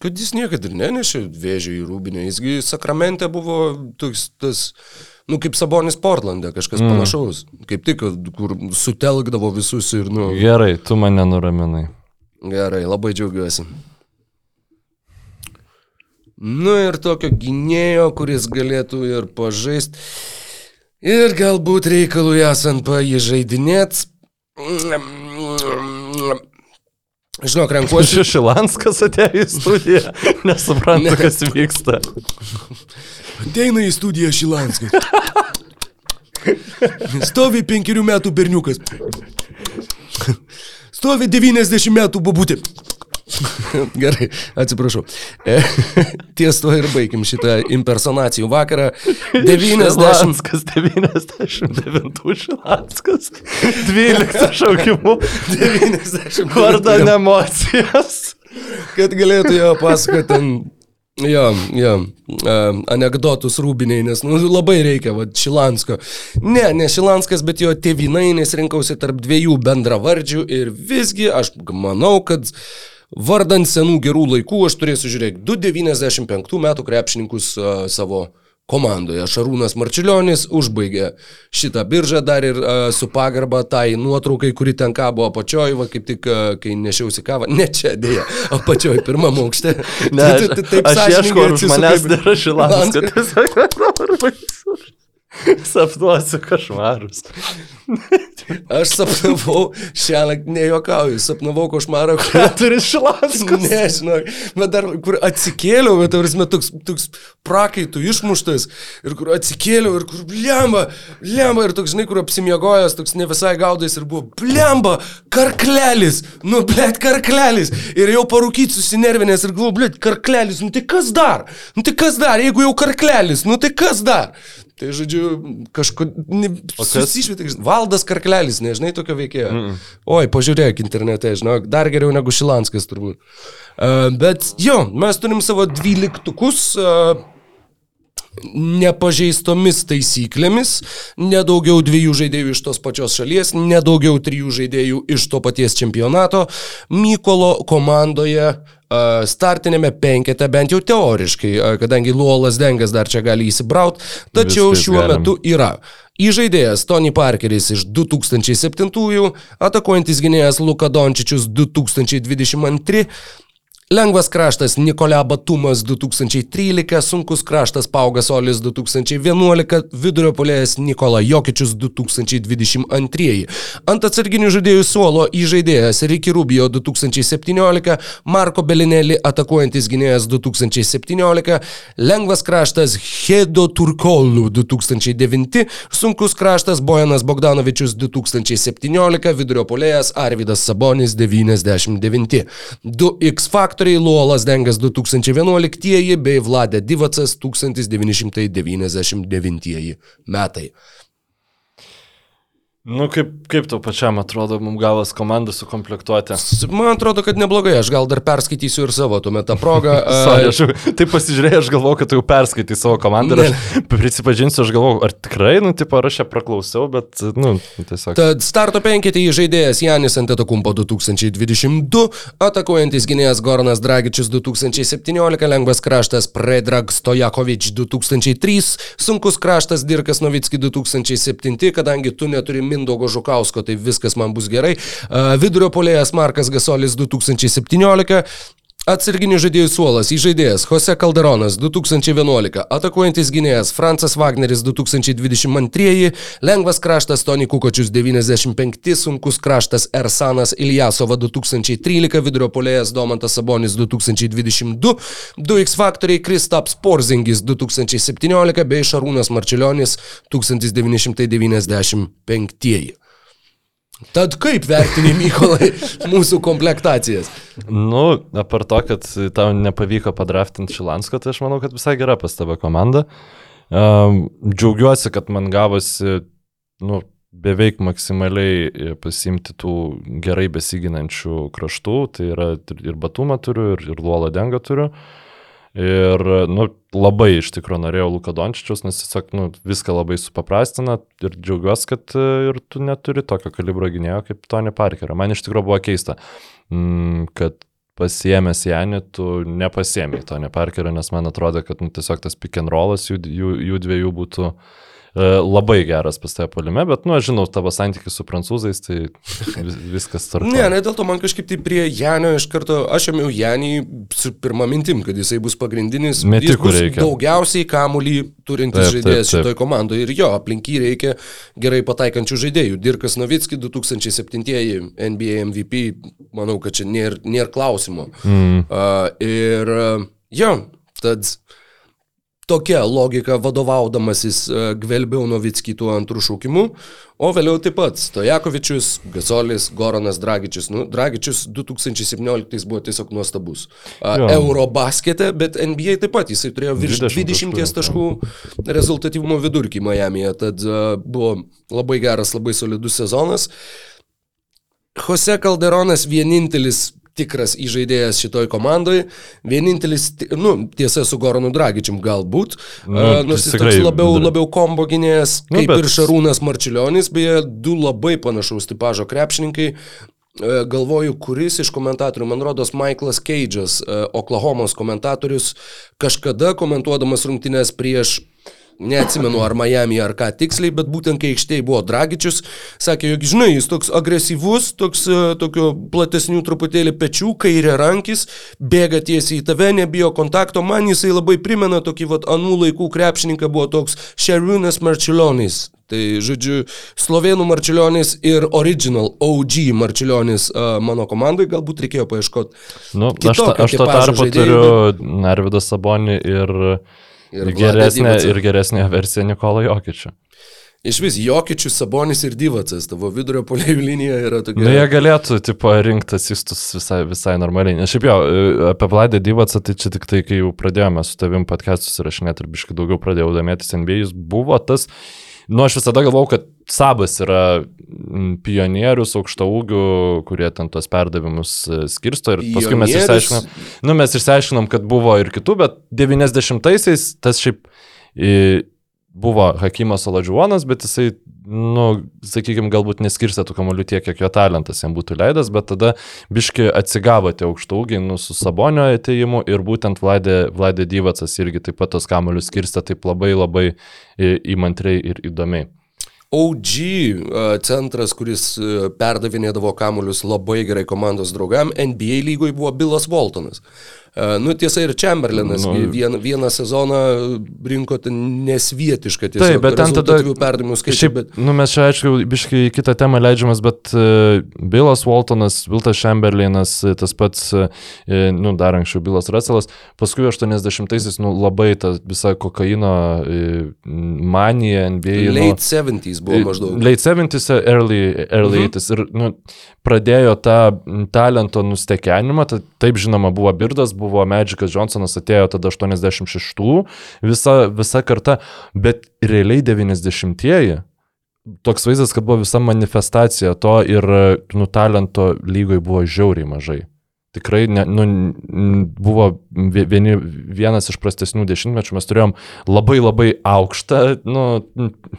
Kad jis niekada ir nenešė vėžio į rūbinę, jisgi Sakramente buvo toks, tas, nu kaip Sabonis Portlande, kažkas mm. panašaus. Kaip tik, kur sutelkdavo visus ir, nu... Gerai, tu mane nuraminai. Gerai, labai džiaugiuosi. Nu ir tokio gynėjo, kuris galėtų ir pažaisti. Ir galbūt reikalui esant paįžaidinėt. Žinok, renkuosi. Šešilanskas atėjo į studiją, nesupranta, Ne. kas vyksta. Ateina į studiją Šilanskas. Stovi penkerių metų berniukas. Stovi 90 metų bobutė. Gerai, atsiprašau. E, ties to ir baigim šitą impersonacijų vakarą. 90. Šilanskas 99 Šilanskas 12 šaukimų 90. vardan emocijas. kad galėtų jo pasakoti ten, jo, jo, uh, anegdotus rūbiniai, nes nu, labai reikia, va, Šilansko. Ne, ne Šilanskas, bet jo tėvinainės rinkausi tarp dviejų bendravardžių ir visgi aš manau, kad vardant senų gerų laikų aš turėsiu žiūrėti 295 metų krepšininkus uh, savo komandoje. Šarūnas Marčiulionis užbaigė šitą biržą dar ir uh, su pagarba tai nuotraukai, kuri ten kabo apačioj, va kaip tik, uh, kai nešiausi kavą, ne čia dėja, apačioj pirmam aukšte. Ne, tu- tu taip aš ieškau, ar už manęs nėra Šilanskas. Sapnuosiu košmarus. Aš sapnavau, šiąnakt nejuokauju, sapnavau košmarą, kur... Keturis Šilanskas. Nežinau, bet dar kur atsikėliau, bet tarsi toks, toks prakaitų išmuštas ir kur atsikėliau ir kur blemba, blemba ir toks, žinai, kur apsimiegojęs, toks ne visai gaudais ir buvo blemba, karklelis, nu blėt, karklelis. Ir jau parūkyti susinervinęs ir galvoju, blėt, karklelis, nu tai kas dar? Nu tai kas dar, jeigu jau karklelis, nu tai kas dar? Tai žodžiu, kažkodėl kas? susišvietė, Valdas Karklelis, nežinai tokio veikėjo. Mm. Oi, pažiūrėk internete, žinok, dar geriau negu Šilanskas turbūt. Uh, bet jo, mes turim savo dvyliktukus. Uh, nepažeistomis taisyklėmis, nedaugiau dviejų žaidėjų iš tos pačios šalies, nedaugiau trijų žaidėjų iš to paties čempionato. Mykolo komandoje startinėme penkete, bent jau teoriškai, kadangi Luolas Dengas dar čia gali įsibraut, tačiau Viskas šiuo galim. metu yra Įžaidėjas Tony Parkeris iš 2007, atakuojantis gynėjas Luka Dončičius 2022, Lengvas kraštas Nikolė Batumas 2013, sunkus kraštas Paugas Olis 2011, vidurio polėjas Nikola Jokičius 2022. Ant atsarginių žaidėjų suolo įžaidėjas Ricky Rubio 2017, Marko Belinelli atakuojantis gynėjas 2017, lengvas kraštas Hedo Turkolų 2009, sunkus kraštas Bojanas Bogdanovičius 2017, vidurio polėjas Arvidas Sabonis 99. 2X faktoriai Luolas Dengas 2011 bei Vladė Divacas 1999 metai. Nu, kaip, kaip tau pačiam atrodo, mums gavas komandą sukomplektuoti? Man atrodo, kad neblogai, aš gal dar perskaitysiu ir savo tuomet tą progą. Sorry, aš jau- taip pasižiūrėjau, aš galvoju, kad tu jau perskaitai savo komandą ir aš prisipažinsiu, aš galvoju, ar tikrai, nu, tipo, ar aš ją praklausiau, bet, nu, tiesiog. Tad starto penketį žaidėjas Janis Antetokumpo 2022, atakuojantis gynėjas Goranas Dragičius 2017, lengvas kraštas Predrag Stojakovič 2003, sunkus kraštas Dirkas Novitski 2007, kadangi tu neturi Mindogo Žukausko, tai viskas man bus gerai. Vidurio polėjas Markas Gasolis 2017. Atsarginių žaidėjų suolas įžaidėjas Jose Calderonas 2011, atakuojantis gynėjas Francas Wagneris 2022, lengvas kraštas Tony Kukočius 95, sunkus kraštas Ersanas Iljasova 2013, vidurio polėjas Domantas Sabonis 2022, 2X faktoriai Kristaps Porzingis 2017 bei Šarūnas Marčiulionis 1995. Tad kaip vertini Mykolai mūsų komplektacijas? Nu, apart to, kad tau nepavyko padraftinti Šilansko, tai aš manau, kad visai gera pas tave komanda. Um, džiaugiuosi, kad man gavosi, nu, beveik maksimaliai pasimti tų gerai besiginančių kraštų, tai yra ir- Batumą turiu, ir, ir Luolą Dengą turiu. Ir, nu, labai iš tikrųjų norėjau Luka Dončičius, nes tiesiog, nu, viską labai supaprastina ir džiaugiuosi, kad e, ir tu neturi tokio kalibro gynėjo kaip Tony Parkerio. Man iš tikrųjų buvo keista, mm, kad pasiemęs Janį, tu nepasiemi Tony Parkerio, nes man atrodo, kad nu, tiesiog tas pick and rollas jų, jų, jų dviejų būtų e, labai geras pas tave polime, bet, nu, aš žinau tavo santykius su prancūzais, tai vis, viskas tvarkoja. Ne, ne dėl to man kažkaip tai prie Janio iš karto, aš ėmiau Janį su pirmą mintim, kad jisai bus pagrindinis, Metikų bus reikia. daugiausiai kamuolį turintis Taip, taip, žaidėjas taip. šitoj komandoje ir jo, aplink jį reikia gerai pataikančių žaidėjų. Dirkas Novitski 2007 NBA MVP, manau, kad čia nėra, nėra klausimo. Mm. Uh, ir jo, tad tokia logika vadovaudamasis uh, gvelbiau Novitskį tuo antrų šaukimu, o vėliau taip pat Stojakovičius, Gazolis, Goranas Dragičius. Nu, Dragičius 2017 buvo tiesiog nuostabus. Jo. Eurobaskete, bet NBA taip pat jisai turėjo virš 20 20 taškų rezultatyvumo vidurkį Miami'e, tad uh, buvo labai geras, labai solidus sezonas. Jose Calderonas vienintelis tikras įžaidėjas šitoj komandai, vienintelis, nu, tiesa, su Goranu Dragičium galbūt, Nu, nu, nors jis tikrai toks labiau, labiau kombo gynėjas, Nu, kaip bet- ir Šarūnas Marčiulionis, beje, du labai panašaus tipažo krepšininkai. E, Galvoju, kuris iš komentatorių, man rodos, Michaelas Keidžas, e, Oklahomos komentatorius, kažkada komentuodamas rungtynės prieš neatsimenu ar Miami ar ką tiksliai, bet būtent kai aikštėje buvo Dragičius, sakė, jog žinai, jis toks agresyvus, toks e, tokio platesnių truputėlį pečių, kairė rankis, bėga tiesiai į tave, nebijo kontakto, man jisai labai primena tokį vat anų laikų krepšininką buvo toks Šerūnas Marčiulionis. Tai, žodžiu, Slovenų Marčiulionis ir Original OG Marčiulionis uh, mano komandai galbūt reikėjo paieškoti. Nu, ta, kitokio aš to tipažo tarpu žaidėjų, turiu Narvidą Sabonį ir, Ir ir, Vladą Divacą. ir geresnę versiją Nikolą Jokičių. Iš vis, Jokičius, Sabonis ir Divacas, tavo vidurio polėjų linija yra tokia. Nu, jie galėtų, tipo, rinkti asistus visai, visai normaliai. Nes šiaip jau, e, apie Vladę Divacą, tai čia tik tai, kai jau pradėjome su tavim podcastus įrašinėti ir biškai daugiau pradėjau domėtis NBA, jis buvo tas, nu, aš visada galvau, kad Sabas yra mm, pionierius aukšta ūgių, kurie ten tuos perdavimus e, skirsto ir paskui mes Pionierius? išsiaiškinom, nu, mes išsiaiškinom, kad buvo ir kitų, bet 90-aisiais tas šiaip e, buvo Hakimas Oladžiuonas, bet jisai, nu, sakykime, galbūt neskirstė tų kamolių tiek, kiek jo talentas jam būtų leidęs, bet tada biški atsigavo tie aukštaugiai nu, su Sabonio ateimu ir būtent Vladė, Vladė Dyvacas irgi taip pat tos kamolius skirstė taip labai labai e, įmantriai ir įdomiai. OG e, centras, kuris e, perdavinėdavo kamuolius labai gerai komandos draugam, NBA lygoje buvo Bilas Waltonas. Nu, tiesa, ir Chamberlainas Nu. nu, vien, vieną sezoną rinko nesvietišką tiesiog Taip, bet ten tada... perdavimų skaičių. Šiaip, Bet... nu, mes čia, aišku, biškai kitą temą leidžiamas, bet uh, Bilas Waltonas, Viltas Chamberlainas, e, tas pats, uh, nu, dar anksčiau Bilas Russellas, paskui 80-aisiais, nu, labai ta visa kokaino uh, manija NBA. nu, Late 70s buvo maždaug. Late 70s, early, early Mhm. 80s. Ir nu, pradėjo tą talento nustekenimą. Ta, taip, žinoma, buvo Birdas, buvo Magikas Johnsonas, atėjo tada 86, visa, visa karta, bet realiai 90-ieji. Toks vaizdas, kad buvo visa manifestacija to ir nu, talento lygoj buvo žiauriai mažai. Tikrai ne, nu, buvo vie- vieni, vienas iš prastesnių dešimtmečių, mes turėjom labai labai aukštą, nu,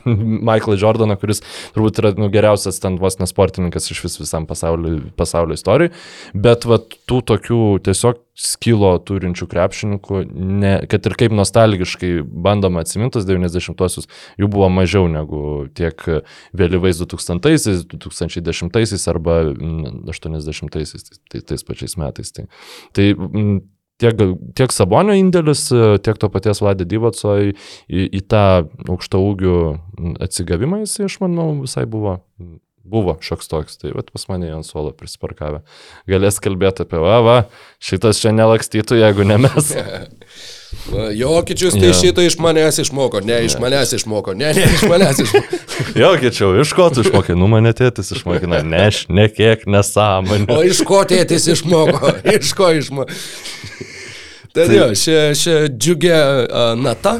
Michaelą Jordaną, kuris turbūt yra nu, geriausias ten vos nesportininkas iš vis visam pasaulio, pasaulio istorijai, bet va, tų tokių tiesiog skilo turinčių krepšininkų, ne, kad ir kaip nostalgiškai bandoma atsimintus 90-osius, jų buvo mažiau negu tiek vėlyvais 2000-aisiais, 2010-aisiais arba mm, 80-aisiais, tai, tai tais pačiais metais. Tai, tai tiek, tiek Sabonio indėlis, tiek to paties Vladė Dyvaco į, į, į tą aukštą ūgių atsigavimą, jis, aš manau, visai buvo. Buvo šioks toks, tai vat pas mane ant suolo prisiparkavę. Galės kalbėti apie, va, va, šitas čia nelakstytų, jeigu ne mes. Jokičius tai Jo. šitą iš manęs išmoko, ne iš manęs išmoko, ne, ne iš manęs išmoko. Jo, kičiau, iš ko tu išmokai? Nu, mane tėtis išmokina, ne, aš nekiek nesąmonė. O iš ko tėtis išmoko? Iš ko išmoko? Tad jo, šia, šia džiugia uh, nata,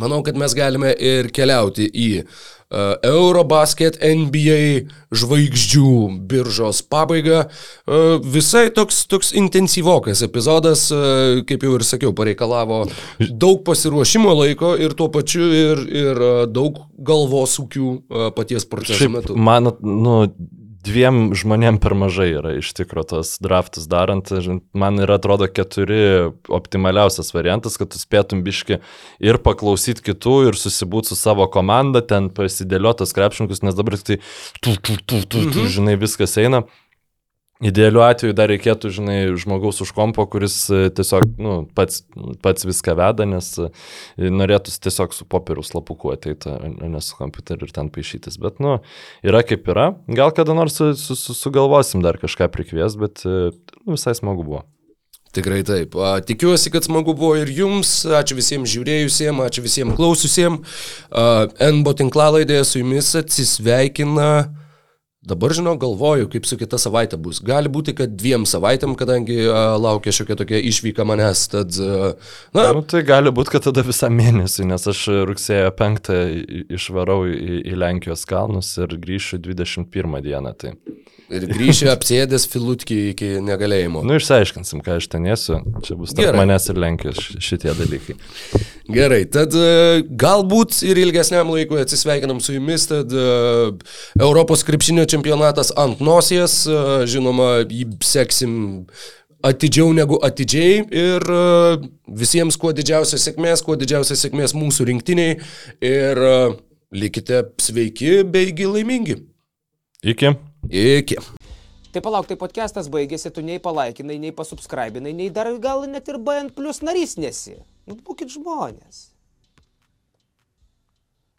manau, kad mes galime ir keliauti į uh, Eurobasket NBA žvaigždžių biržos pabaigą. Uh, visai toks, toks intensyvokas epizodas, uh, kaip jau ir sakiau, pareikalavo daug pasiruošimo laiko ir tuo pačiu ir, ir daug galvosūkių paties proceso Šiaip, metu. man, nu, dviem žmonėm per mažai yra iš tikrųjų tos draftus darant. Man ir atrodo keturi optimaliausias variantas, kad tu spėtum biški ir paklausyti kitų, ir susibūti su savo komanda, ten pasidėliotas krepšininkus, nes dabar tai, tu, tu, tu, tu, tu, žinai, viskas eina. Idealiu atveju dar reikėtų, žinai, žmogaus už kompo, kuris e, tiesiog, nu, pats, pats viską veda, nes e, norėtųsi tiesiog su popieriaus lapuku ateiti, ne su kompiuteriu ir ten paaišytis. Bet, nu, yra kaip yra. Gal kada nors su, su, su, sugalvosim dar kažką prikvies, bet e, nu, visai smagu buvo. Tikrai taip. Tikiuosi, kad smagu buvo ir jums. Ačiū visiems žiūrėjusiems, ačiū visiems klausiusiems. NBO tinklalaidėje su jumis atsisveikina. Dabar žinau, galvoju, kaip su kita savaitė bus. Gali būti, kad dviem savaitėm, kadangi a, laukia šiokia tokia išvyka manęs. Tad, a, na, Nu, tai gali būti, kad tada visą mėnesį, nes aš rugsėjo 5 išvarau į, į Lenkijos kalnus ir grįšiu 21 dieną. Tai. Ir grįšiu apsėdęs filutkį iki negalėjimo. Nu, išsiaiškinsim, ką aš ten esu. Čia bus tarp Gerai. manęs ir Lenkijos ši- šitie dalykai. Gerai, tad e, galbūt ir ilgesniam laikui atsisveikinam su jumis, tad e, Europos krepšinio čempionatas ant nosies, e, žinoma, jį seksim atidžiau negu atidžiai ir visiems kuo didžiausios sėkmės, kuo didžiausios sėkmės mūsų rinktiniai ir likite sveiki beigi laimingi. Iki. Iki. Tai palauk, tai podcastas baigėsi, tu nei palaikinai, nei pasubscribinai, nei dar gal net ir BN plus narys nesi. Nu, būkit žmonės.